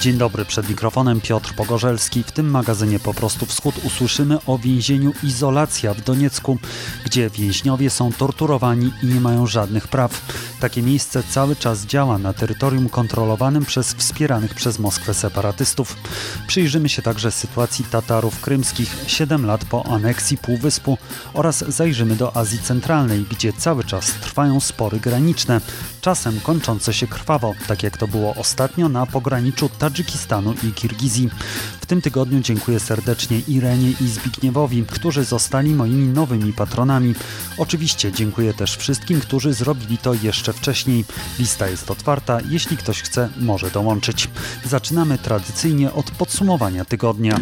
Dzień dobry, przed mikrofonem Piotr Pogorzelski. W tym magazynie Po prostu Wschód usłyszymy o więzieniu Izolacja w Doniecku, gdzie więźniowie są torturowani i nie mają żadnych praw. Takie miejsce cały czas działa na terytorium kontrolowanym przez wspieranych przez Moskwę separatystów. Przyjrzymy się także sytuacji Tatarów krymskich 7 lat po aneksji Półwyspu oraz zajrzymy do Azji Centralnej, gdzie cały czas trwają spory graniczne, czasem kończące się krwawo, tak jak to było ostatnio na pograniczu Tadżykistanu i Kirgizji. W tym tygodniu dziękuję serdecznie Irenie i Zbigniewowi, którzy zostali moimi nowymi patronami. Oczywiście dziękuję też wszystkim, którzy zrobili to jeszcze wcześniej. Lista jest otwarta, jeśli ktoś chce, może dołączyć. Zaczynamy tradycyjnie od podsumowania tygodnia.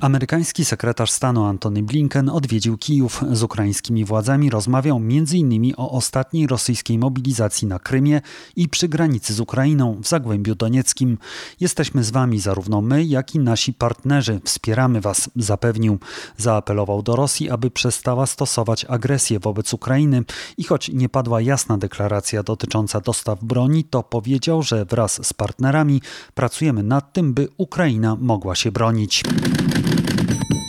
Amerykański sekretarz stanu Antony Blinken odwiedził Kijów. Z ukraińskimi władzami rozmawiał m.in. o ostatniej rosyjskiej mobilizacji na Krymie i przy granicy z Ukrainą w Zagłębiu Donieckim. Jesteśmy z wami zarówno my, jak i nasi partnerzy. Wspieramy was, zapewnił. Zaapelował do Rosji, aby przestała stosować agresję wobec Ukrainy i choć nie padła jasna deklaracja dotycząca dostaw broni, to powiedział, że wraz z partnerami pracujemy nad tym, by Ukraina mogła się bronić.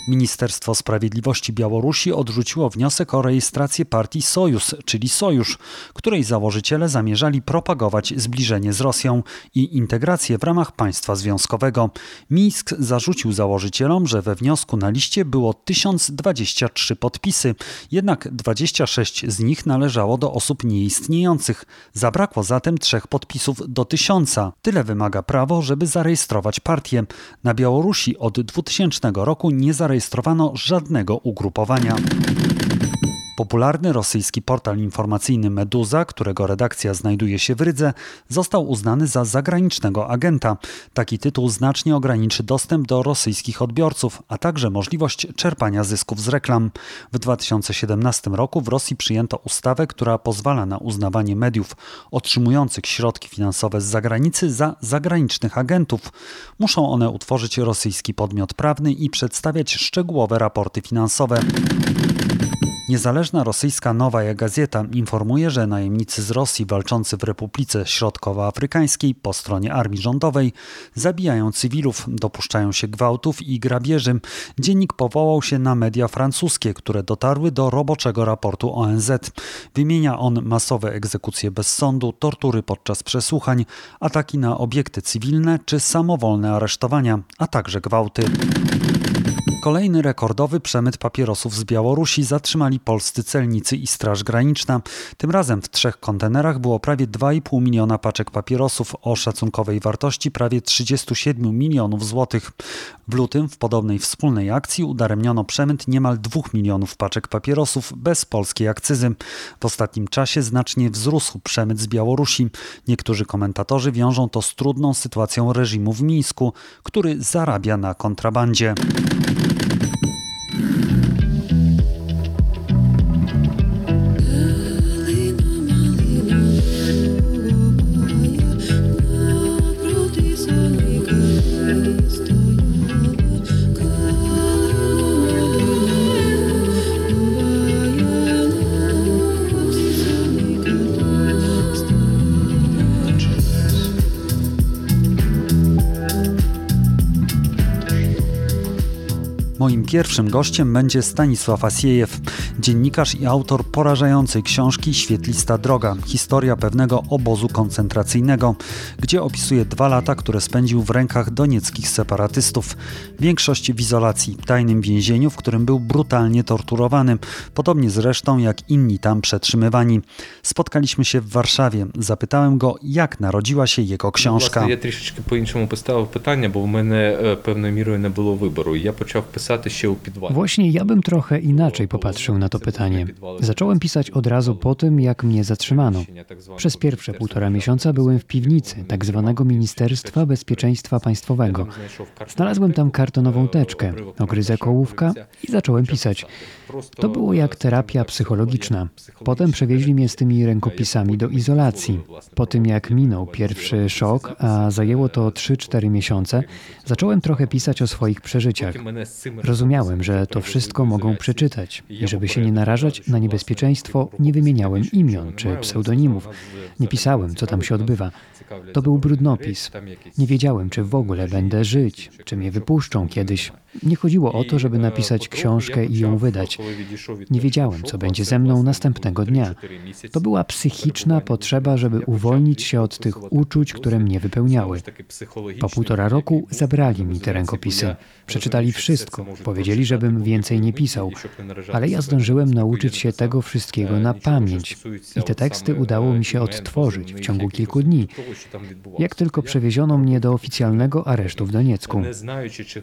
Ministerstwo Sprawiedliwości Białorusi odrzuciło wniosek o rejestrację partii Sojus, czyli Sojusz, której założyciele zamierzali propagować zbliżenie z Rosją i integrację w ramach państwa związkowego. Mińsk zarzucił założycielom, że we wniosku na liście było 1023 podpisy, jednak 26 z nich należało do osób nieistniejących. Zabrakło zatem trzech podpisów do tysiąca. Tyle wymaga prawo, żeby zarejestrować partię. Na Białorusi od 2000 roku nie zarejestrowano zarejestrowano żadnego ugrupowania. Popularny rosyjski portal informacyjny Meduza, którego redakcja znajduje się w Rydze, został uznany za zagranicznego agenta. Taki tytuł znacznie ograniczy dostęp do rosyjskich odbiorców, a także możliwość czerpania zysków z reklam. W 2017 roku w Rosji przyjęto ustawę, która pozwala na uznawanie mediów otrzymujących środki finansowe z zagranicy za zagranicznych agentów. Muszą one utworzyć rosyjski podmiot prawny i przedstawiać szczegółowe raporty finansowe. Niezależna rosyjska Nowa Gazeta informuje, że najemnicy z Rosji walczący w Republice Środkowoafrykańskiej po stronie armii rządowej zabijają cywilów, dopuszczają się gwałtów i grabieży. Dziennik powołał się na media francuskie, które dotarły do roboczego raportu ONZ. Wymienia on masowe egzekucje bez sądu, tortury podczas przesłuchań, ataki na obiekty cywilne czy samowolne aresztowania, a także gwałty. Kolejny rekordowy przemyt papierosów z Białorusi zatrzymali polscy celnicy i Straż Graniczna. Tym razem w trzech kontenerach było prawie 2,5 miliona paczek papierosów o szacunkowej wartości prawie 37 milionów złotych. W lutym w podobnej wspólnej akcji udaremniono przemyt niemal 2 milionów paczek papierosów bez polskiej akcyzy. W ostatnim czasie znacznie wzrósł przemyt z Białorusi. Niektórzy komentatorzy wiążą to z trudną sytuacją reżimu w Mińsku, który zarabia na kontrabandzie. Pierwszym gościem będzie Stanisław Asiejew, dziennikarz i autor porażającej książki Świetlista Droga historia pewnego obozu koncentracyjnego, gdzie opisuje dwa lata, które spędził w rękach donieckich separatystów. Większość w izolacji, tajnym więzieniu, w którym był brutalnie torturowany, podobnie zresztą jak inni tam przetrzymywani. Spotkaliśmy się w Warszawie. Zapytałem go, jak narodziła się jego książka. Ja troszeczkę po іншому поставив pytanie, bo u mnie pewnej мірою nie było wyboru. Ja почав pisać się u Właśnie ja bym trochę inaczej popatrzył na to pytanie. Zacząłem pisać od razu po tym, jak mnie zatrzymano. Przez pierwsze półtora miesiąca byłem w piwnicy tak zwanego Ministerstwa Bezpieczeństwa Państwowego. Znalazłem tam kartonową teczkę, ogryzek ołówka i zacząłem pisać. To było jak terapia psychologiczna. Potem przewieźli mnie z tymi rękopisami do izolacji. Po tym jak minął pierwszy szok, a zajęło to 3-4 miesiące, zacząłem trochę pisać o swoich przeżyciach. Rozumiałem, że to wszystko mogą przeczytać i żeby się nie narażać na niebezpieczeństwo, nie wymieniałem imion czy pseudonimów. Nie pisałem, co tam się odbywa. To był brudnopis. Nie wiedziałem, czy w ogóle będę żyć, czy mnie wypuszczą kiedyś. Nie chodziło o to, żeby napisać książkę i ją wydać. Nie wiedziałem, co będzie ze mną następnego dnia. To była psychiczna potrzeba, żeby uwolnić się od tych uczuć, które mnie wypełniały. Po półtora roku zabrali mi te rękopisy. Przeczytali wszystko. Powiedzieli, żebym więcej nie pisał. Ale ja zdążyłem nauczyć się tego wszystkiego na pamięć. I te teksty udało mi się odtworzyć w ciągu kilku dni. Jak tylko przewieziono mnie do oficjalnego aresztu w Doniecku.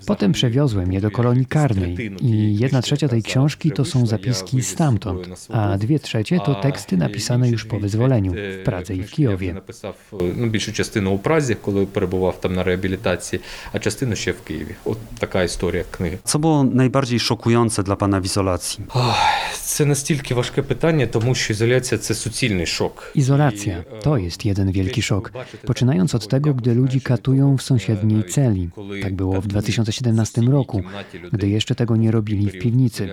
Potem przewiozłem je do kolonii karnej i jedna trzecia tej książki to są zapiski stamtąd, a dwie trzecie to teksty napisane już po wyzwoleniu w Pradze i w Kijowie. Napisав ну, більшу частину у Празі, коли перебував там на реабілітації, а частину ще в Києві. От така історія книги. Co było najbardziej szokujące dla pana w izolacji? Це настільки важке питання, тому що ізоляція це суцільний шок. Izolacja to jest jeden wielki szok. Poczynając od tego, gdy ludzi katują w sąsiedniej celi. Tak było w 2017 roku, gdy jeszcze tego nie robili w piwnicy.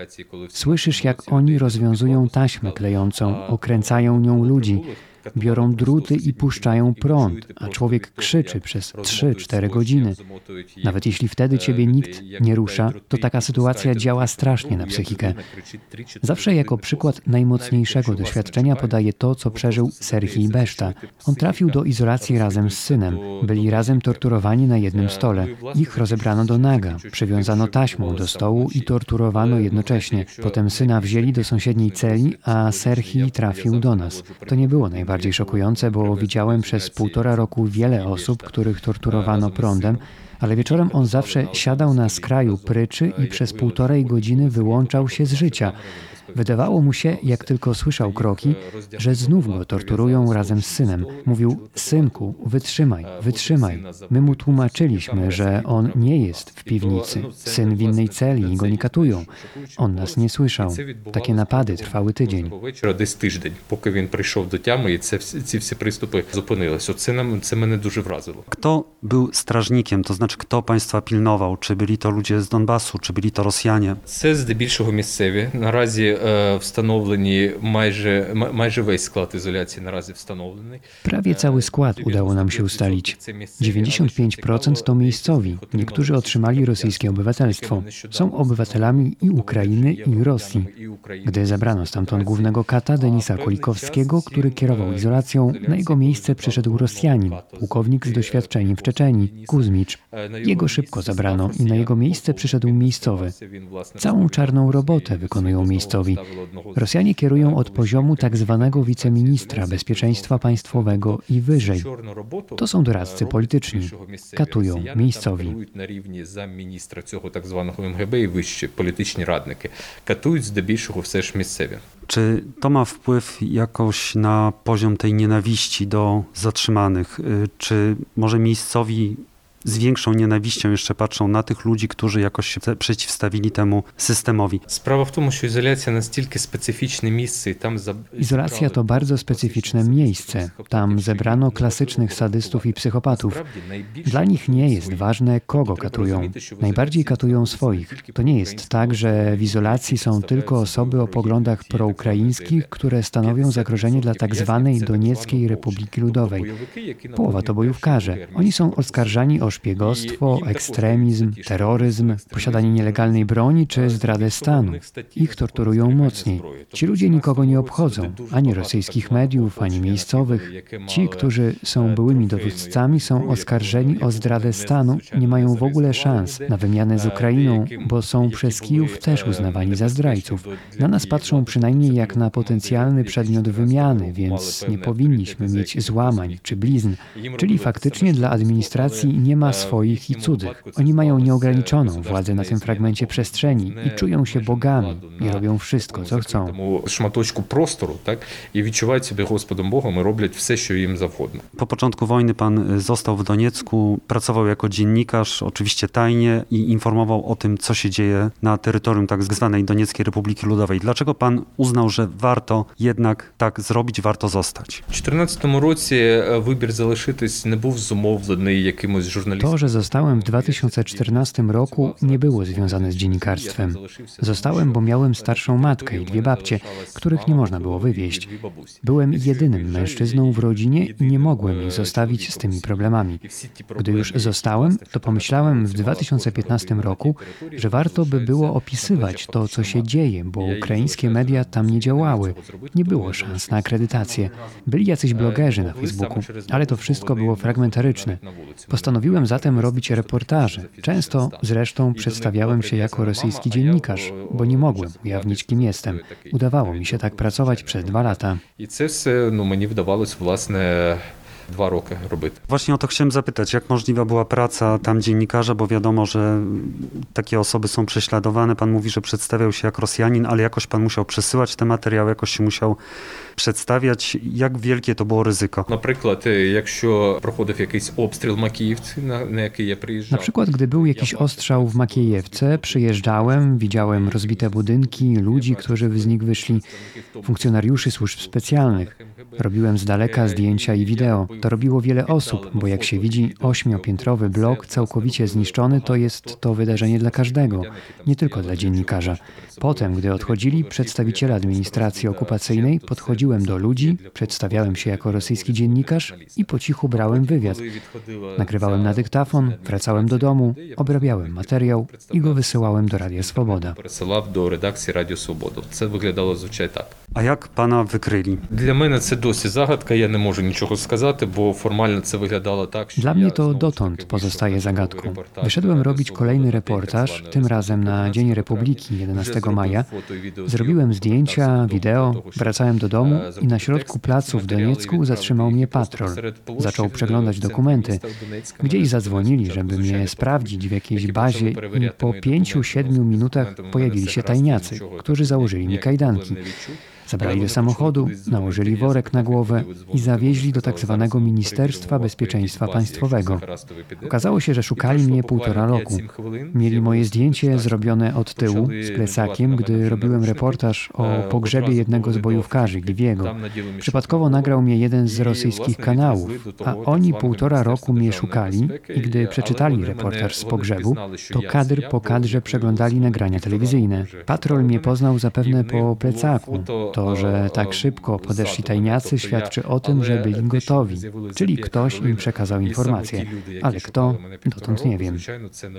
Słyszysz, jak oni rozwiązują taśmę klejącą, okręcają nią ludzi, biorą druty i puszczają prąd, a człowiek krzyczy przez 3-4 godziny. Nawet jeśli wtedy ciebie nikt nie rusza, to taka sytuacja działa strasznie na psychikę. Zawsze jako przykład najmocniejszego doświadczenia podaję to, co przeżył Serhii Beszta. On trafił do izolacji razem z synem. Byli razem torturowani na jednym stole. Ich rozebrano do naga, przywiązano taśmą do stołu i torturowano jednocześnie. Potem syna wzięli do sąsiedniej celi, a Serhii trafił do nas. To nie było najbardziej szokujące, bo widziałem przez półtora roku wiele osób, których torturowano prądem, ale wieczorem on zawsze siadał na skraju pryczy i przez półtorej godziny wyłączał się z życia. Wydawało mu się, jak tylko słyszał kroki, że znów go torturują razem z synem. Mówił: Synku, wytrzymaj, wytrzymaj. My mu tłumaczyliśmy, że on nie jest w piwnicy. Syn w innej celi i go nie katują. On nas nie słyszał. Takie napady trwały tydzień. Вечора десь тиждень, поки він прийшов до тями, і це всі- ці всі приступи зупинились. Оце нам це мене дуже вразило. Kto był strażnikiem, to znaczy kto państwa pilnował? Czy byli to ludzie z Donbasu, czy byli to Rosjanie? Це здебільшого місцеві. Наразі е, встановлені майже ма- майже весь склад ізоляції наразі встановлений. Prawie cały skład udało nam się ustalić. 95% to miejscowi. Niektórzy otrzymali rosyjskie obywatelstwo. Są obywatelami i Ukrainy, i Rosji. Gdy zabrano stamtąd głównego kata Denisa Kolikowskiego, który kierował izolacją, na jego miejsce przyszedł Rosjanin, pułkownik z doświadczeniem w Czeczenii, Kuzmicz. Jego szybko zabrano i na jego miejsce przyszedł miejscowy. Całą czarną robotę wykonują miejscowi. Rosjanie kierują od poziomu tak zwanego wiceministra bezpieczeństwa państwowego i wyżej. To są doradcy polityczni. Katują miejscowi. Katuють на рівні замміністра цього так званого МГБ і вищі політичні радники. Катують здебільшого все ж місцеві. Czy to ma wpływ jakoś na poziom tej nienawiści do zatrzymanych? Y, Czy może miejscowi z większą nienawiścią jeszcze patrzą na tych ludzi, którzy jakoś się przeciwstawili temu systemowi. Sprawa w tym, że izolacja na stylkę specyficzne miejsce. Tam Izolacja to bardzo specyficzne miejsce. Tam zebrano klasycznych sadystów i psychopatów. Dla nich nie jest ważne, kogo katują. Najbardziej katują swoich. To nie jest tak, że w izolacji są tylko osoby o poglądach proukraińskich, które stanowią zagrożenie dla tzw. Tak Donieckiej Republiki Ludowej. Połowa to bojówkarze. Oni są oskarżani o szpiegostwo, ekstremizm, terroryzm, posiadanie nielegalnej broni czy zdradę stanu. Ich torturują mocniej. Ci ludzie nikogo nie obchodzą, ani rosyjskich mediów, ani miejscowych. Ci, którzy są byłymi dowódcami, są oskarżeni o zdradę stanu, nie mają w ogóle szans na wymianę z Ukrainą, bo są przez Kijów też uznawani za zdrajców. Na nas patrzą przynajmniej jak na potencjalny przedmiot wymiany, więc nie powinniśmy mieć złamań czy blizn. Czyli faktycznie dla administracji nie ma swoich i cudzych. Oni mają nieograniczoną władzę na tym fragmencie przestrzeni i czują się bogami i robią wszystko, co chcą. Тому шматочку простору, так і відчувають себе Господом Богом і роблять все, що їм завгодно. Po początku wojny pan y, został w Doniecku, pracował jako dziennikarz, oczywiście tajnie i informował o tym, co się dzieje na terytorium tak zwanej Donieckiej Republiki Ludowej. Dlaczego pan uznał, że warto jednak tak zrobić, warto zostać? У 2014 році е, вибір залишитись не був зумовлений якимось журналістичним to, że zostałem w 2014 roku, nie było związane z dziennikarstwem. Zostałem, bo miałem starszą matkę i dwie babcie, których nie można było wywieźć. Byłem jedynym mężczyzną w rodzinie i nie mogłem ich zostawić z tymi problemami. Gdy już zostałem, to pomyślałem w 2015 roku, że warto by było opisywać to, co się dzieje, bo ukraińskie media tam nie działały. Nie było szans na akredytację. Byli jacyś blogerzy na Facebooku, ale to wszystko było fragmentaryczne. Postanowiłem Zacząłem zatem robić reportaże. Często zresztą przedstawiałem się jako rosyjski dziennikarz, bo nie mogłem ujawnić, kim jestem. Udawało mi się tak pracować przez dwa lata. I to no, mnie wydawało, właśnie dwa roki robić. Właśnie o to chciałem zapytać, jak możliwa była praca tam dziennikarza, bo wiadomo, że takie osoby są prześladowane. Pan mówi, że przedstawiał się jak Rosjanin, ale jakoś pan musiał przesyłać te materiały, jakoś się musiał przedstawiać. Jak wielkie to było ryzyko? Na przykład, якщо проходив jakiś obstrzał Макіївці, na, na jaki ja Na przykład, gdy był jakiś ostrzał w Makiejewce, przyjeżdżałem, widziałem rozbite budynki, ludzi, którzy z nich wyszli, funkcjonariuszy służb specjalnych. Robiłem z daleka zdjęcia i wideo. To robiło wiele osób, bo jak się widzi ośmiopiętrowy blok całkowicie zniszczony, to jest to wydarzenie dla każdego, nie tylko dla dziennikarza. Potem, gdy odchodzili przedstawiciele administracji okupacyjnej, podchodziłem do ludzi, przedstawiałem się jako rosyjski dziennikarz i po cichu brałem wywiad. Nagrywałem na dyktafon, wracałem do domu, obrabiałem materiał i go wysyłałem do Radia Swoboda. do redakcji Radio Swoboda. To wyglądało zwyczaj tak. A jak pana wykryli? Dla mnie to досі загадка. Я не можу нічого сказати, bo formalnie to wyglądało tak. Dla mnie to dotąd pozostaje zagadką. Wyszedłem robić kolejny reportaż, tym razem na Dzień Republiki 11 maja. Zrobiłem zdjęcia, wideo, wracałem do domu i na środku placu w Doniecku zatrzymał mnie patrol. Zaczął przeglądać dokumenty. Gdzieś zadzwonili, żeby mnie sprawdzić w jakiejś bazie i po pięciu, siedmiu minutach pojawili się tajniacy, którzy założyli mi kajdanki. Zabrali do samochodu, nałożyli worek na głowę i zawieźli do tak zwanego Ministerstwa Bezpieczeństwa Państwowego. Okazało się, że szukali mnie półtora roku. Mieli moje zdjęcie zrobione od tyłu, z plecakiem, gdy robiłem reportaż o pogrzebie jednego z bojówkarzy, Gliwiego. Przypadkowo nagrał mnie jeden z rosyjskich kanałów, a oni półtora roku mnie szukali i gdy przeczytali reportaż z pogrzebu, to kadr po kadrze przeglądali nagrania telewizyjne. Patrol mnie poznał zapewne po plecaku. To, że tak szybko podeszli tajniacy, świadczy o tym, że byli gotowi, czyli ktoś im przekazał informację, ale kto, dotąd nie wiem.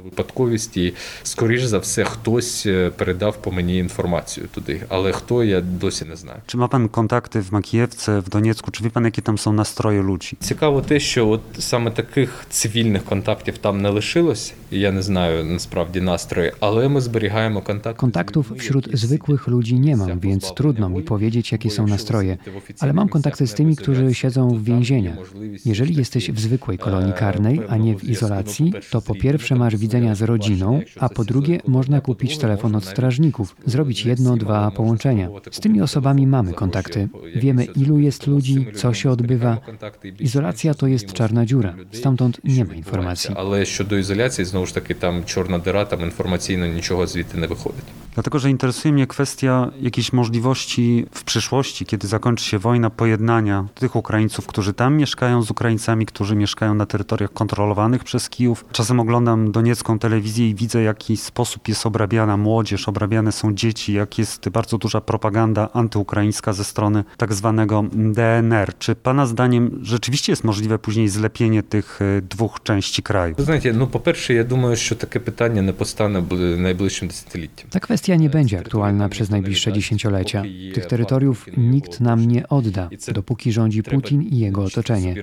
Випадковість і, скоріш за все, хтось передав по мені інформацію туди, але хто я досі не знаю. Czy ma pan kontakty w Makijewce, w Doniecku? Czy wie pan, jakie tam są nastroje ludzi? Цікаво те, що от саме таких цивільних контактів там не лишилось. Я не знаю насправді настрої, але ми зберігаємо контакт. Kontaktów wśród zwykłych ludzi nie mam, więc trudno mi powiedzieć, jakie są nastroje, ale mam kontakty z tymi, którzy siedzą w więzieniach. Jeżeli jesteś w zwykłej kolonii karnej, a nie w izolacji, to po pierwsze masz widzenia z rodziną, a po drugie można kupić telefon od strażników, zrobić jedno, dwa połączenia. Z tymi osobami mamy kontakty. Wiemy, ilu jest ludzi, co się odbywa. Izolacja to jest czarna dziura. Stamtąd nie ma informacji. Ale щодо ізоляції, знову ж таки, там чорна дира, там інформаційно нічого звідти не виходить. Dlatego, że interesuje mnie kwestia jakiejś możliwości w przyszłości, kiedy zakończy się wojna, pojednania tych Ukraińców, którzy tam mieszkają z Ukraińcami, którzy mieszkają na terytoriach kontrolowanych przez Kijów. Czasem oglądam doniecką telewizję i widzę, w jaki sposób jest obrabiana młodzież, obrabiane są dzieci, jak jest bardzo duża propaganda antyukraińska ze strony tak zwanego DNR. Czy pana zdaniem rzeczywiście jest możliwe później zlepienie tych e, dwóch części kraju? Знаєте, no po pierwsze, ja думаю, że takie pytanie nie powstanie w najbliższym desetiletiem. Ta kwestia nie będzie aktualna przez najbliższe dziesięciolecia. Tych terytoriów nikt nam nie odda, dopóki rządzi Putin i jego otoczenie.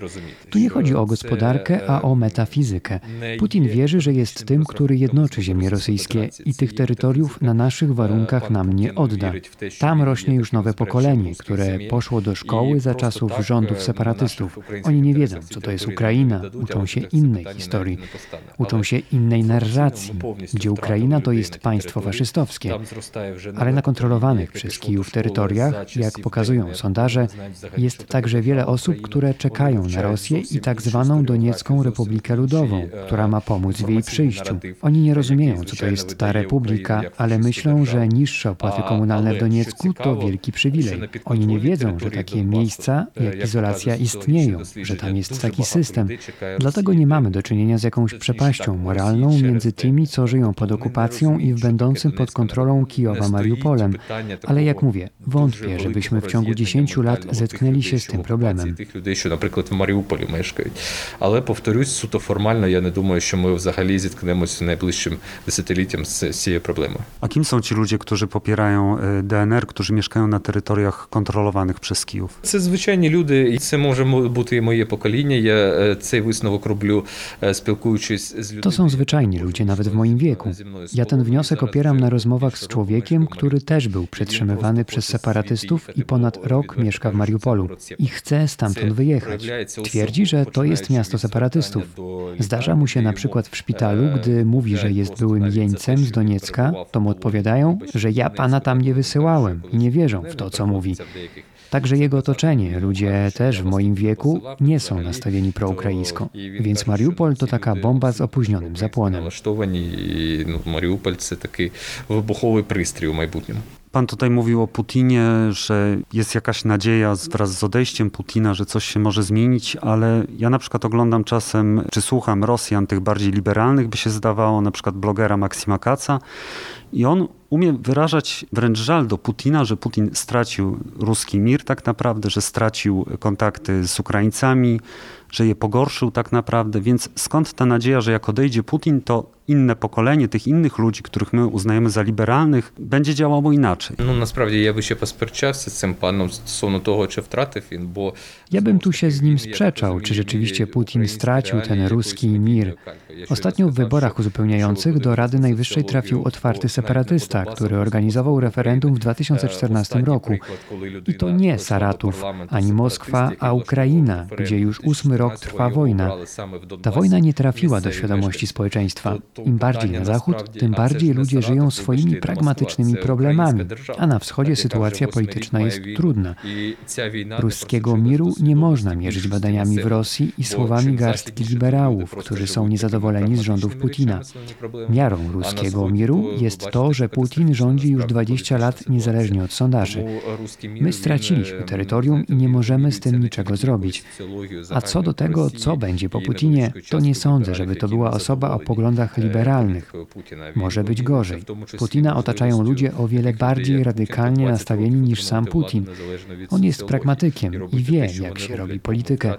Tu nie chodzi o gospodarkę, a o metafizykę. Putin wierzy, że jest tym, który jednoczy ziemie rosyjskie i tych terytoriów na naszych warunkach nam nie odda. Tam rośnie już nowe pokolenie, które poszło do szkoły za czasów rządów separatystów. Oni nie wiedzą, co to jest Ukraina, uczą się innej historii, uczą się innej narracji, gdzie Ukraina to jest państwo faszystowskie, ale na kontrolowanych przez Kijów terytoriach, jak pokazują sondaże, jest także wiele osób, które czekają na Rosję i tak zwaną Doniecką Republikę Ludową, która ma pomóc w jej przyjściu. Oni nie rozumieją, co to jest ta republika, ale myślą, że niższe opłaty komunalne w Doniecku to wielki przywilej. Oni nie wiedzą, że takie miejsca jak izolacja istnieją, że tam jest taki system. Dlatego nie mamy do czynienia z jakąś przepaścią moralną między tymi, co żyją pod okupacją i w będącym pod kontrolą Kijowa Mariupolem. Ale jak mówię, wątpię, żebyśmy w ciągu 10 lat zetknęli się z tym problemem. Tych ludzi, що, наприклад, в Маріуполі мешкають. Але повторюсь, суто формально, я не думаю, що ми взагалі зіткнемося найближчим десятиліттям з цією проблемою. A kim są ci ludzie, którzy popierają y, DNR, którzy mieszkają na terytoriach kontrolowanych przez Kijów? Це звичайні люди, і це може бути і моє покоління. Я цей висновок роблю, спілкуючись з людьми. To są zwyczajni ludzie, nawet w moim wieku. Ja ten wniosek opieram na rozmowach z człowiekiem, który też był przetrzymywany przez separatystów i ponad rok mieszka w Mariupolu i chce stamtąd wyjechać. Twierdzi, że to jest miasto separatystów. Zdarza mu się na przykład w szpitalu, gdy mówi, że jest byłym jeńcem z Doniecka, to mu odpowiadają, że ja pana tam nie wysyłałem i nie wierzą w to, co mówi. Także jego otoczenie, ludzie też w moim wieku, nie są nastawieni proukraińsko. Więc Mariupol to taka bomba z opóźnionym zapłonem. No, Mariupol to taki wybuchowy przystrój w majbutnim. Pan tutaj mówił o Putinie, że jest jakaś nadzieja wraz z odejściem Putina, że coś się może zmienić, ale ja na przykład oglądam czasem, czy słucham Rosjan, tych bardziej liberalnych by się zdawało, na przykład blogera Maksima Kaca i on umie wyrażać wręcz żal do Putina, że Putin stracił ruski mir tak naprawdę, że stracił kontakty z Ukraińcami, że je pogorszył tak naprawdę, więc skąd ta nadzieja, że jak odejdzie Putin, to inne pokolenie tych innych ludzi, których my uznajemy za liberalnych, będzie działało inaczej. No насправді я би ще посперечався з цим паном стосовно того, чи втратив він, бо ja bym tu się z nim sprzeczał, czy rzeczywiście Putin stracił ten ruski mir. Ostatnio w wyborach uzupełniających do Rady Najwyższej trafił otwarty separatysta, który organizował referendum w 2014 roku. I to nie Saratów, ani Moskwa, a Ukraina, gdzie już ósmy rok trwa wojna. Ta wojna nie trafiła do świadomości społeczeństwa. Im bardziej na zachód, tym bardziej ludzie żyją swoimi pragmatycznymi problemami, a na wschodzie sytuacja polityczna jest trudna. Ruskiego miru nie można mierzyć badaniami w Rosji i słowami garstki liberałów, którzy są niezadowoleni z rządów Putina. Miarą ruskiego miru jest to, że Putin rządzi już 20 lat niezależnie od sondaży. My straciliśmy terytorium i nie możemy z tym niczego zrobić. A co do tego, co będzie po Putinie, to nie sądzę, żeby to była osoba o poglądach liberalnych. Może być gorzej. Putina otaczają ludzie o wiele bardziej radykalnie nastawieni niż sam Putin. On jest pragmatykiem i wie, jak się robi politykę.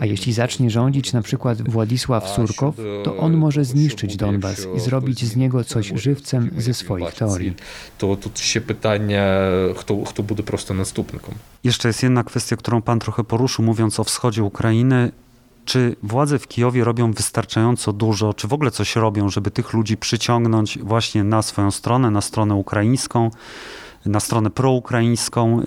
A jeśli zacznie rządzić na przykład Władysław Surkow, to on może zniszczyć Donbas i zrobić z niego coś żywcem ze swoich teorii. To tu się pytanie, kto, kto będzie prosto następnikiem. Jeszcze jest jedna kwestia, którą pan trochę poruszył, mówiąc o wschodzie Ukrainy. Czy władze w Kijowie robią wystarczająco dużo, czy w ogóle coś robią, żeby tych ludzi przyciągnąć właśnie na swoją stronę, na stronę ukraińską, na stronę proukraińską,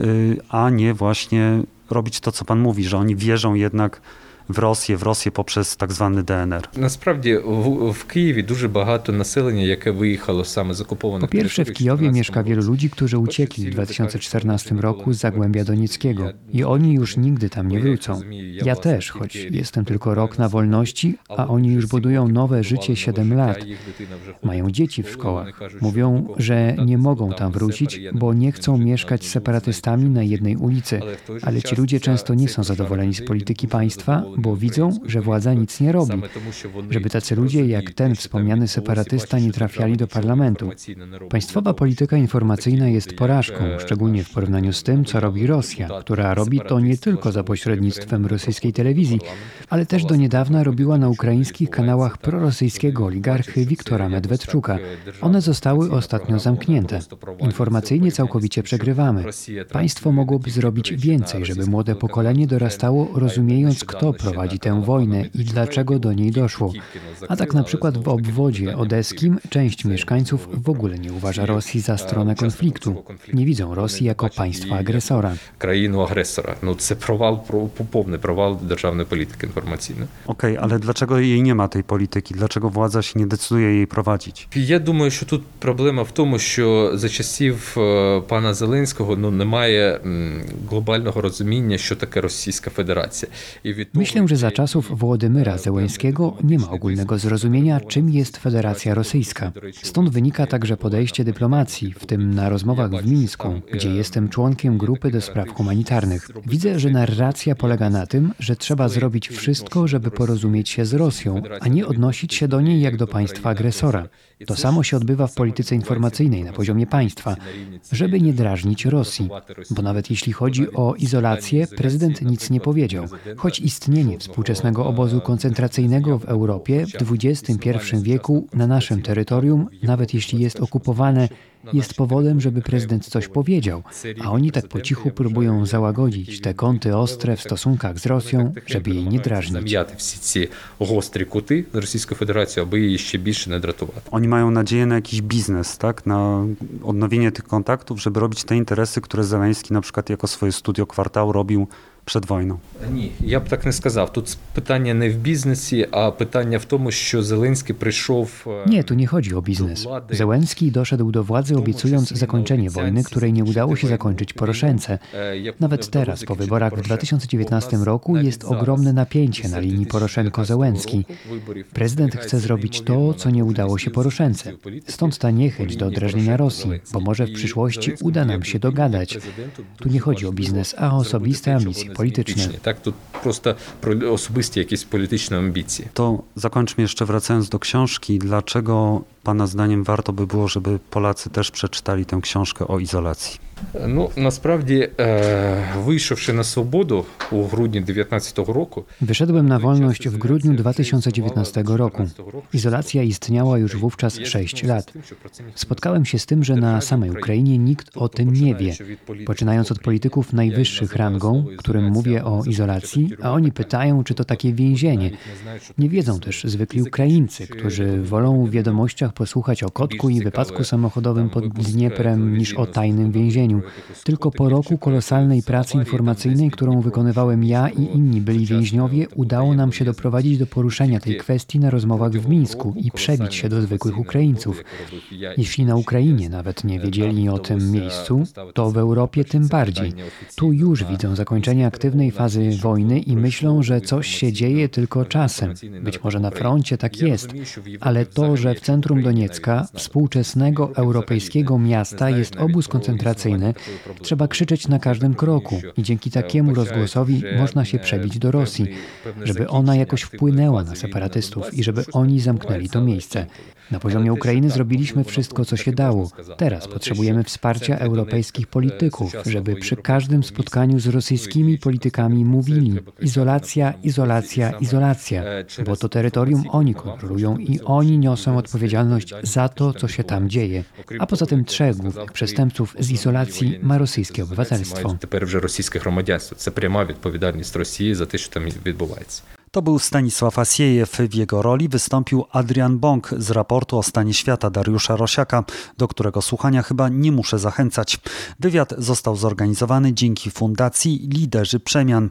a nie właśnie robić to, co pan mówi, że oni wierzą jednak w Rosję, w Rosję poprzez tak zwany DNR. Насправді w, w Kijowie дуже багато населення, яке виїхало саме з окупованих Po pierwsze, w Kijowie mieszka wielu ludzi, którzy uciekli w 2014 roku z Zagłębia Donieckiego i oni już nigdy tam nie wrócą. Ja też, choć jestem tylko rok na wolności, a oni już budują nowe życie 7 lat. Mają dzieci w szkołach. Mówią, że nie mogą tam wrócić, bo nie chcą mieszkać z separatystami na jednej ulicy. Ale ci ludzie często nie są zadowoleni z polityki państwa, bo widzą, że władza nic nie robi, żeby tacy ludzie jak ten wspomniany separatysta nie trafiali do parlamentu. Państwowa polityka informacyjna jest porażką, szczególnie w porównaniu z tym, co robi Rosja, która robi to nie tylko za pośrednictwem rosyjskiej telewizji, ale też do niedawna robiła na ukraińskich kanałach prorosyjskiego oligarchy Wiktora Medwedczuka. One zostały ostatnio zamknięte. Informacyjnie całkowicie przegrywamy. Państwo mogłoby zrobić więcej, żeby młode pokolenie dorastało rozumiejąc, kto prowadzi tę wojnę i dlaczego do niej doszło. A tak na przykład w obwodzie odeskim część mieszkańców w ogóle nie uważa Rosji za stronę konfliktu. Nie widzą Rosji jako państwa agresora. Krainu agresora. No to провал, повний провал державної політики інформаційної. Okej, okay, ale dlaczego jej nie ma tej polityki? Dlaczego władza się nie decyduje jej prowadzić? Я думаю, що тут проблема в тому, що за часів пана Зеленського ну немає глобального розуміння, що таке Російська Федерація. I Myślę, że za czasów Włodymyra Zełenskiego nie ma ogólnego zrozumienia, czym jest Federacja Rosyjska. Stąd wynika także podejście dyplomacji, w tym na rozmowach w Mińsku, gdzie jestem członkiem grupy do spraw humanitarnych. Widzę, że narracja polega na tym, że trzeba zrobić wszystko, żeby porozumieć się z Rosją, a nie odnosić się do niej jak do państwa agresora. To samo się odbywa w polityce informacyjnej na poziomie państwa, żeby nie drażnić Rosji. Bo nawet jeśli chodzi o izolację, prezydent nic nie powiedział. Choć istnienie współczesnego obozu koncentracyjnego w Europie w XXI wieku na naszym terytorium, nawet jeśli jest okupowane, jest powodem, żeby prezydent coś powiedział, a oni tak po cichu próbują załagodzić te kąty ostre w stosunkach z Rosją, żeby jej nie drażnić. Kuty jeszcze. Oni mają nadzieję na jakiś biznes, tak? na odnowienie tych kontaktów, żeby robić te interesy, które Zeleński na przykład jako swoje studio kwartał robił przed wojną? Ні, я б так не сказав. Тут питання не в бізнесі, а питання w тому, що Зеленський прийшов. Nie, tu nie chodzi o biznes. Zełenski doszedł do władzy obiecując zakończenie wojny, której nie udało się zakończyć Poroszence. Nawet teraz, po wyborach w 2019 roku, jest ogromne napięcie na linii Poroszenko-Zełenski. Prezydent chce zrobić to, co nie udało się Poroszence. Stąd ta niechęć do drażnienia Rosji, bo może w przyszłości uda nam się dogadać. Tu nie chodzi o biznes, a osobiste ambicje polityczny. Tak, to prosto osobiste jakieś polityczne ambicje. To zakończmy jeszcze wracając do książki. Dlaczego Pana zdaniem warto by było, żeby Polacy też przeczytali tę książkę o izolacji? Ну насправді, вийшовши на свободу у грудні 19 roku. Wyszedłem na wolność w grudniu 2019 roku. Izolacja istniała już wówczas 6 lat. Spotkałem się z tym, że na samej Ukrainie nikt o tym nie wie. Poczynając od polityków najwyższych rangą, którym mówię o izolacji, a oni pytają, czy to takie więzienie. Nie wiedzą też zwykli Ukraińcy, którzy wolą w wiadomościach posłuchać o kotku i wypadku samochodowym pod Dnieprem niż o tajnym więzieniu. Tylko po roku kolosalnej pracy informacyjnej, którą wykonywałem ja i inni byli więźniowie, udało nam się doprowadzić do poruszenia tej kwestii na rozmowach w Mińsku i przebić się do zwykłych Ukraińców. Jeśli na Ukrainie nawet nie wiedzieli o tym miejscu, to w Europie tym bardziej. Tu już widzą zakończenie aktywnej fazy wojny i myślą, że coś się dzieje tylko czasem. Być może na froncie tak jest, ale to, że w centrum Doniecka, współczesnego europejskiego miasta, jest obóz koncentracyjny, trzeba krzyczeć na każdym kroku. i dzięki takiemu rozgłosowi można się przebić do Rosji, żeby ona jakoś wpłynęła na separatystów i żeby oni zamknęli to miejsce. Na poziomie Ukrainy zrobiliśmy wszystko, co się dało. Teraz potrzebujemy wsparcia europejskich polityków, żeby przy każdym spotkaniu z rosyjskimi politykami mówili izolacja, izolacja, izolacja, bo to terytorium oni kontrolują i oni niosą odpowiedzialność za to, co się tam dzieje. A poza tym trzech głównych przestępców z izolacji ma rosyjskie obywatelstwo. Тепер вже російське громадянство. Це пряма відповідальність Росії за те, що там відбувається. To był Stanisław Asiejew. W jego roli wystąpił Adrian Bąk z raportu o stanie świata Dariusza Rosiaka, do którego słuchania chyba nie muszę zachęcać. Wywiad został zorganizowany dzięki Fundacji Liderzy Przemian.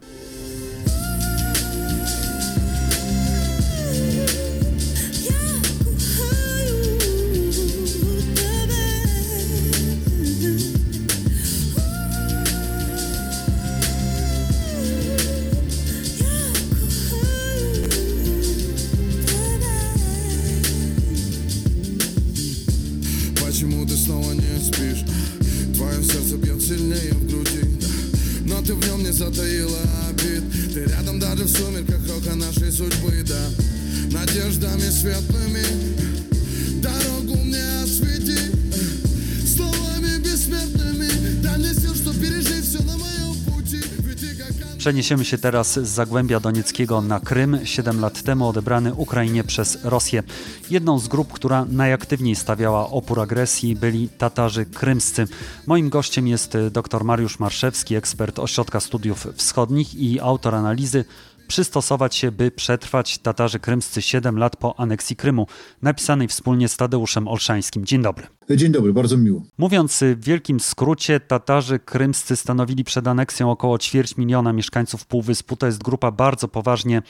Przeniesiemy się teraz z Zagłębia Donieckiego na Krym, 7 lat temu odebrany Ukrainie przez Rosję. Jedną z grup, która najaktywniej stawiała opór agresji byli Tatarzy krymscy. Moim gościem jest dr Mariusz Marszewski, ekspert Ośrodka Studiów Wschodnich i autor analizy przystosować się, by przetrwać Tatarzy krymscy 7 lat po aneksji Krymu, napisanej wspólnie z Tadeuszem Olszańskim. Dzień dobry. Dzień dobry, bardzo miło. Mówiąc w wielkim skrócie, Tatarzy krymscy stanowili przed aneksją około ćwierć miliona mieszkańców Półwyspu. To jest grupa bardzo poważnie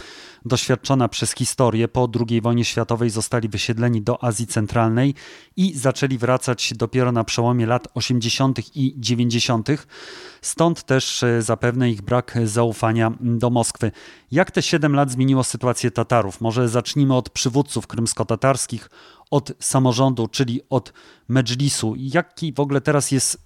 doświadczona przez historię. Po II wojnie światowej zostali wysiedleni do Azji Centralnej i zaczęli wracać dopiero na przełomie lat 80. i 90. Stąd też e, zapewne ich brak zaufania do Moskwy. Jak te 7 lat zmieniło sytuację Tatarów? Może zacznijmy od przywódców krymsko-tatarskich, od samorządu, czyli od medżlisu. Jaki w ogóle teraz jest,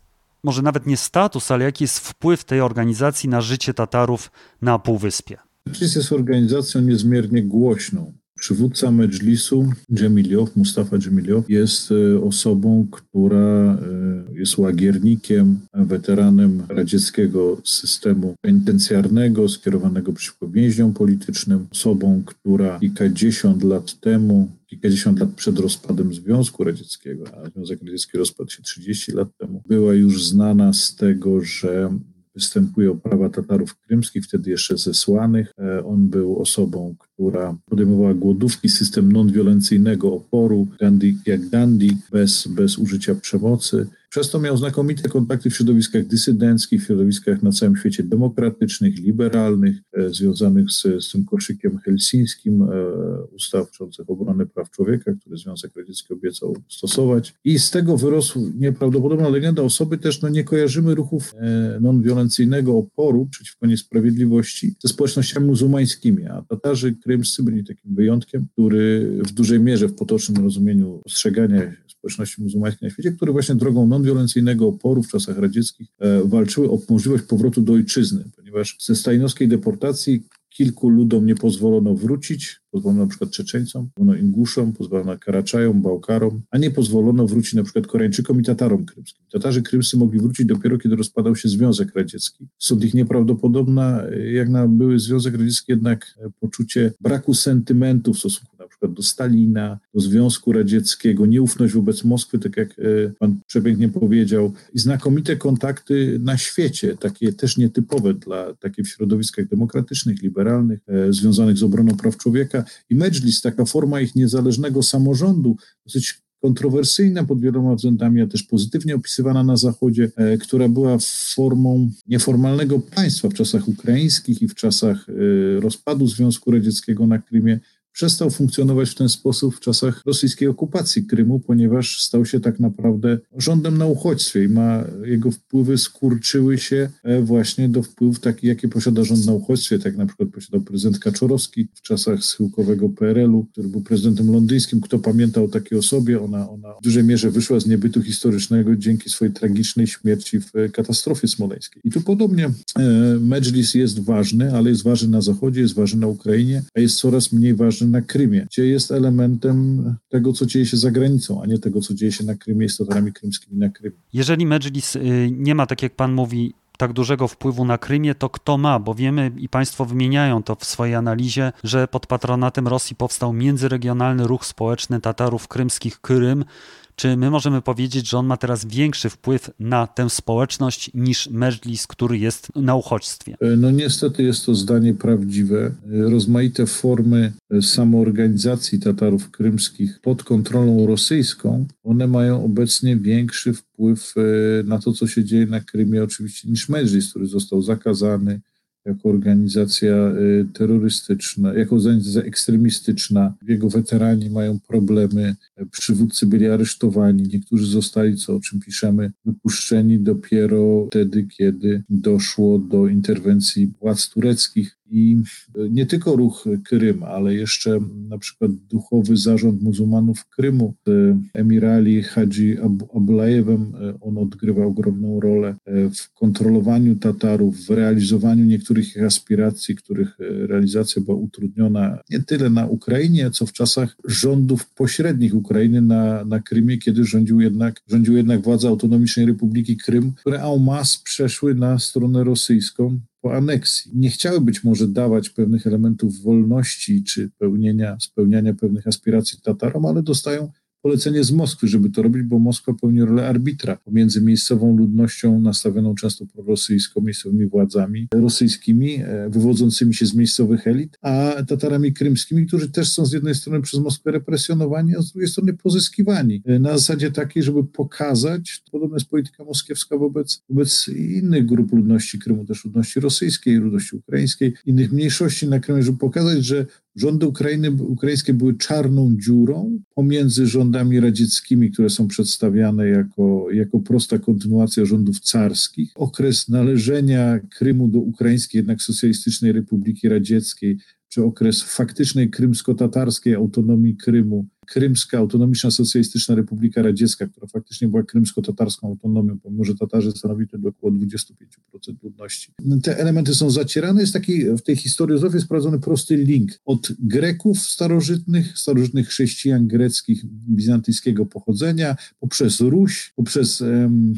może nawet nie status, ale jaki jest wpływ tej organizacji na życie Tatarów na Półwyspie? Medżlis jest organizacją niezmiernie głośną. Przywódca Medżlisu, Dżemiliow, Mustafa Dżemiliow, jest e, osobą, która e, jest łagiernikiem, weteranem radzieckiego systemu penitencjarnego skierowanego przeciwko więźniom politycznym, osobą, która kilkadziesiąt lat temu kilkadziesiąt lat przed rozpadem Związku Radzieckiego, a Związek Radziecki rozpadł się 30 lat temu, była już znana z tego, że występuje o prawa Tatarów krymskich, wtedy jeszcze zesłanych. E, on był osobą, która podejmowała głodówki, system non-wiolencyjnego oporu, Gandhi, jak Gandhi, bez, bez użycia przemocy. Przez to miał znakomite kontakty w środowiskach dysydenckich, w środowiskach na całym świecie demokratycznych, liberalnych, e, związanych z, z tym koszykiem helsińskim, e, ustawczących obronę praw człowieka, który Związek Radziecki obiecał stosować. I z tego wyrosł nieprawdopodobna legenda osoby też, no nie kojarzymy ruchów e, non-wiolencyjnego oporu przeciwko niesprawiedliwości ze społecznościami muzułmańskimi, a Tatarzy krymscy byli takim wyjątkiem, który w dużej mierze w potocznym rozumieniu ostrzegania społeczności muzułmańskiej na świecie, które właśnie drogą non-wiolencyjnego oporu w czasach radzieckich e, walczyły o możliwość powrotu do ojczyzny, ponieważ ze stajnowskiej deportacji kilku ludom nie pozwolono wrócić, pozwolono na przykład Czeczeńcom, pozwolono Inguszom, pozwolono Karaczajom, Bałkarom, a nie pozwolono wrócić na przykład Koreańczykom i Tatarom krymskim. Tatarzy krymscy mogli wrócić dopiero, kiedy rozpadał się Związek Radziecki. Stąd ich nieprawdopodobna, jak na były Związek Radziecki, jednak poczucie braku sentymentu w stosunku przykład do Stalina, do Związku Radzieckiego, nieufność wobec Moskwy, tak jak e, pan przepięknie powiedział, i znakomite kontakty na świecie, takie też nietypowe dla takie w środowiskach demokratycznych, liberalnych, e, związanych z obroną praw człowieka. I Medżlis, taka forma ich niezależnego samorządu, dosyć kontrowersyjna pod wieloma względami, a też pozytywnie opisywana na Zachodzie, e, która była formą nieformalnego państwa w czasach ukraińskich i w czasach rozpadu Związku Radzieckiego na Krymie, przestał funkcjonować w ten sposób w czasach rosyjskiej okupacji Krymu, ponieważ stał się tak naprawdę rządem na uchodźstwie i ma, jego wpływy skurczyły się e, właśnie do wpływów takich, jakie posiada rząd na uchodźstwie, tak na przykład posiadał prezydent Kaczorowski w czasach schyłkowego PRL-u, który był prezydentem londyńskim. Kto pamiętał o takiej osobie? Ona, ona w dużej mierze wyszła z niebytu historycznego dzięki swojej tragicznej śmierci w katastrofie smoleńskiej. I tu podobnie e, Medżlis jest ważny, ale jest ważny na Zachodzie, jest ważny na Ukrainie, a jest coraz mniej ważny na Krymie, gdzie jest elementem tego, co dzieje się za granicą, a nie tego, co dzieje się na Krymie z Tatarami krymskimi na Krymie. Jeżeli Medżlis y, nie ma, tak jak pan mówi, tak dużego wpływu na Krymie, to kto ma? Bo wiemy i Państwo wymieniają to w swojej analizie, że pod patronatem Rosji powstał międzyregionalny ruch społeczny Tatarów krymskich Krym, czy my możemy powiedzieć, że on ma teraz większy wpływ na tę społeczność niż Medżlis, który jest na uchodźstwie? E, no niestety jest to zdanie prawdziwe. E, rozmaite formy e, samoorganizacji Tatarów krymskich pod kontrolą rosyjską, one mają obecnie większy wpływ na to, co się dzieje na Krymie oczywiście niż Medżlis, który został zakazany, jako organizacja y, terrorystyczna, jako organizacja ekstremistyczna. Jego weterani mają problemy, przywódcy byli aresztowani, niektórzy zostali, co o czym piszemy, wypuszczeni dopiero wtedy, kiedy doszło do interwencji władz tureckich i nie tylko ruch Krym, ale jeszcze na przykład duchowy zarząd muzułmanów Krymu z emirali Hadzi Abulajewem, on odgrywa ogromną rolę w kontrolowaniu Tatarów, w realizowaniu niektórych ich aspiracji, których realizacja była utrudniona nie tyle na Ukrainie, co w czasach rządów pośrednich Ukrainy na, na Krymie, kiedy rządził jednak, rządził jednak władza Autonomicznej Republiki Krym, które en masse przeszły na stronę rosyjską po aneksji. Nie chciały być może dawać pewnych elementów wolności czy pełnienia, spełniania pewnych aspiracji Tatarom, ale dostają polecenie z Moskwy, żeby to robić, bo Moskwa pełni rolę arbitra pomiędzy miejscową ludnością nastawioną często prorosyjską, miejscowymi władzami rosyjskimi, e, wywodzącymi się z miejscowych elit, a Tatarami krymskimi, którzy też są z jednej strony przez Moskwę represjonowani, a z drugiej strony pozyskiwani. E, na zasadzie takiej, żeby pokazać, podobna jest polityka moskiewska wobec, wobec innych grup ludności Krymu, też ludności rosyjskiej, ludności ukraińskiej, innych mniejszości na Krymie, żeby pokazać, że Rządy Ukrainy, ukraińskie były czarną dziurą pomiędzy rządami radzieckimi, które są przedstawiane jako, jako prosta kontynuacja rządów carskich. Okres należenia Krymu do Ukraińskiej jednak Socjalistycznej Republiki Radzieckiej, czy okres faktycznej krymsko-tatarskiej autonomii Krymu Krymska Autonomiczna Socjalistyczna Republika Radziecka, która faktycznie była krymsko-tatarską autonomią, pomimo że Tatarzy stanowili około 25% ludności. Te elementy są zacierane. Jest taki w tej historiozofii sprawdzony prosty link od Greków starożytnych, starożytnych chrześcijan greckich bizantyjskiego pochodzenia, poprzez Ruś, poprzez um,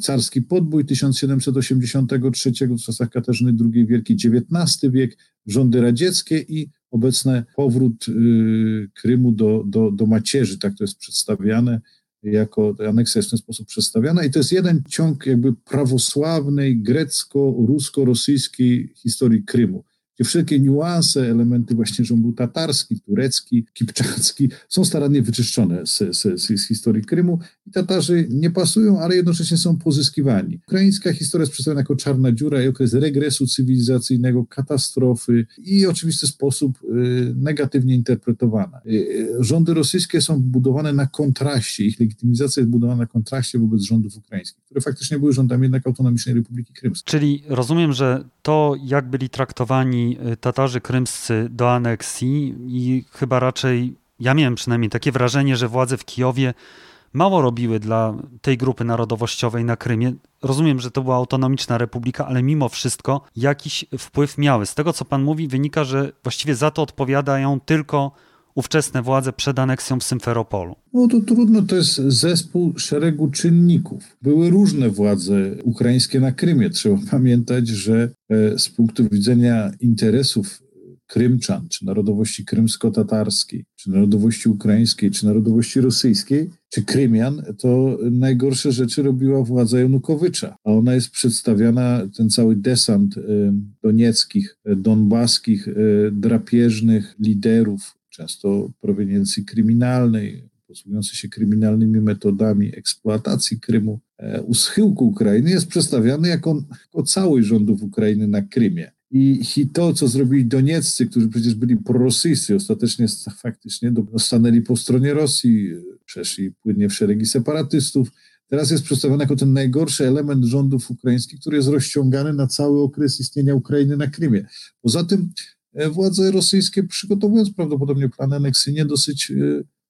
carski podbój 1783 w czasach Katarzyny II Wielkiej, XIX wiek, rządy radzieckie i obecny powrót y, Krymu do, do, do macierzy, tak to jest przedstawiane, jako aneksja jest w ten sposób przedstawiana. I to jest jeden ciąg jakby prawosławnej, grecko-rusko-rosyjskiej historii Krymu gdzie wszelkie niuanse, elementy właśnie, był tatarski, turecki, kipczacki, są starannie wyczyszczone z, z, z, historii Krymu i Tatarzy nie pasują, ale jednocześnie są pozyskiwani. Ukraińska historia jest przedstawiona jako czarna dziura i okres regresu cywilizacyjnego, katastrofy i oczywisty sposób y, negatywnie interpretowana. Y, y, rządy rosyjskie są budowane na kontraście, ich legitymizacja jest budowana na kontraście wobec rządów ukraińskich, które faktycznie były rządami jednak autonomicznej Republiki Krymskiej. Czyli rozumiem, że to, jak byli traktowani Y, Tatarzy krymscy do aneksji i chyba raczej, ja miałem przynajmniej takie wrażenie, że władze w Kijowie mało robiły dla tej grupy narodowościowej na Krymie. Rozumiem, że to była autonomiczna republika, ale mimo wszystko jakiś wpływ miały. Z tego, co pan mówi, wynika, że właściwie za to odpowiadają tylko ówczesne władze przed aneksją Symferopolu? No to trudno, to jest zespół szeregu czynników. Były różne władze ukraińskie na Krymie. Trzeba pamiętać, że e, z punktu widzenia interesów Krymczan, czy narodowości krymsko-tatarskiej, czy narodowości ukraińskiej, czy narodowości rosyjskiej, czy Krymian, to najgorsze rzeczy robiła władza Janukowycza. A ona jest przedstawiana, ten cały desant e, donieckich, e, donbaskich, drapieżnych liderów często proweniencji kryminalnej, posługujący się kryminalnymi metodami eksploatacji Krymu, e, u schyłku Ukrainy jest przedstawiany jako, jako całość rządów Ukrainy na Krymie. I, I to, co zrobili Donieccy, którzy przecież byli prorosyjscy, ostatecznie faktycznie stanęli po stronie Rosji, przeszli płynnie w szeregi separatystów. Teraz jest przedstawiony jako ten najgorszy element rządów ukraińskich, który jest rozciągany na cały okres istnienia Ukrainy na Krymie. Poza tym władze rosyjskie, przygotowując prawdopodobnie plan aneksyjny, dosyć e,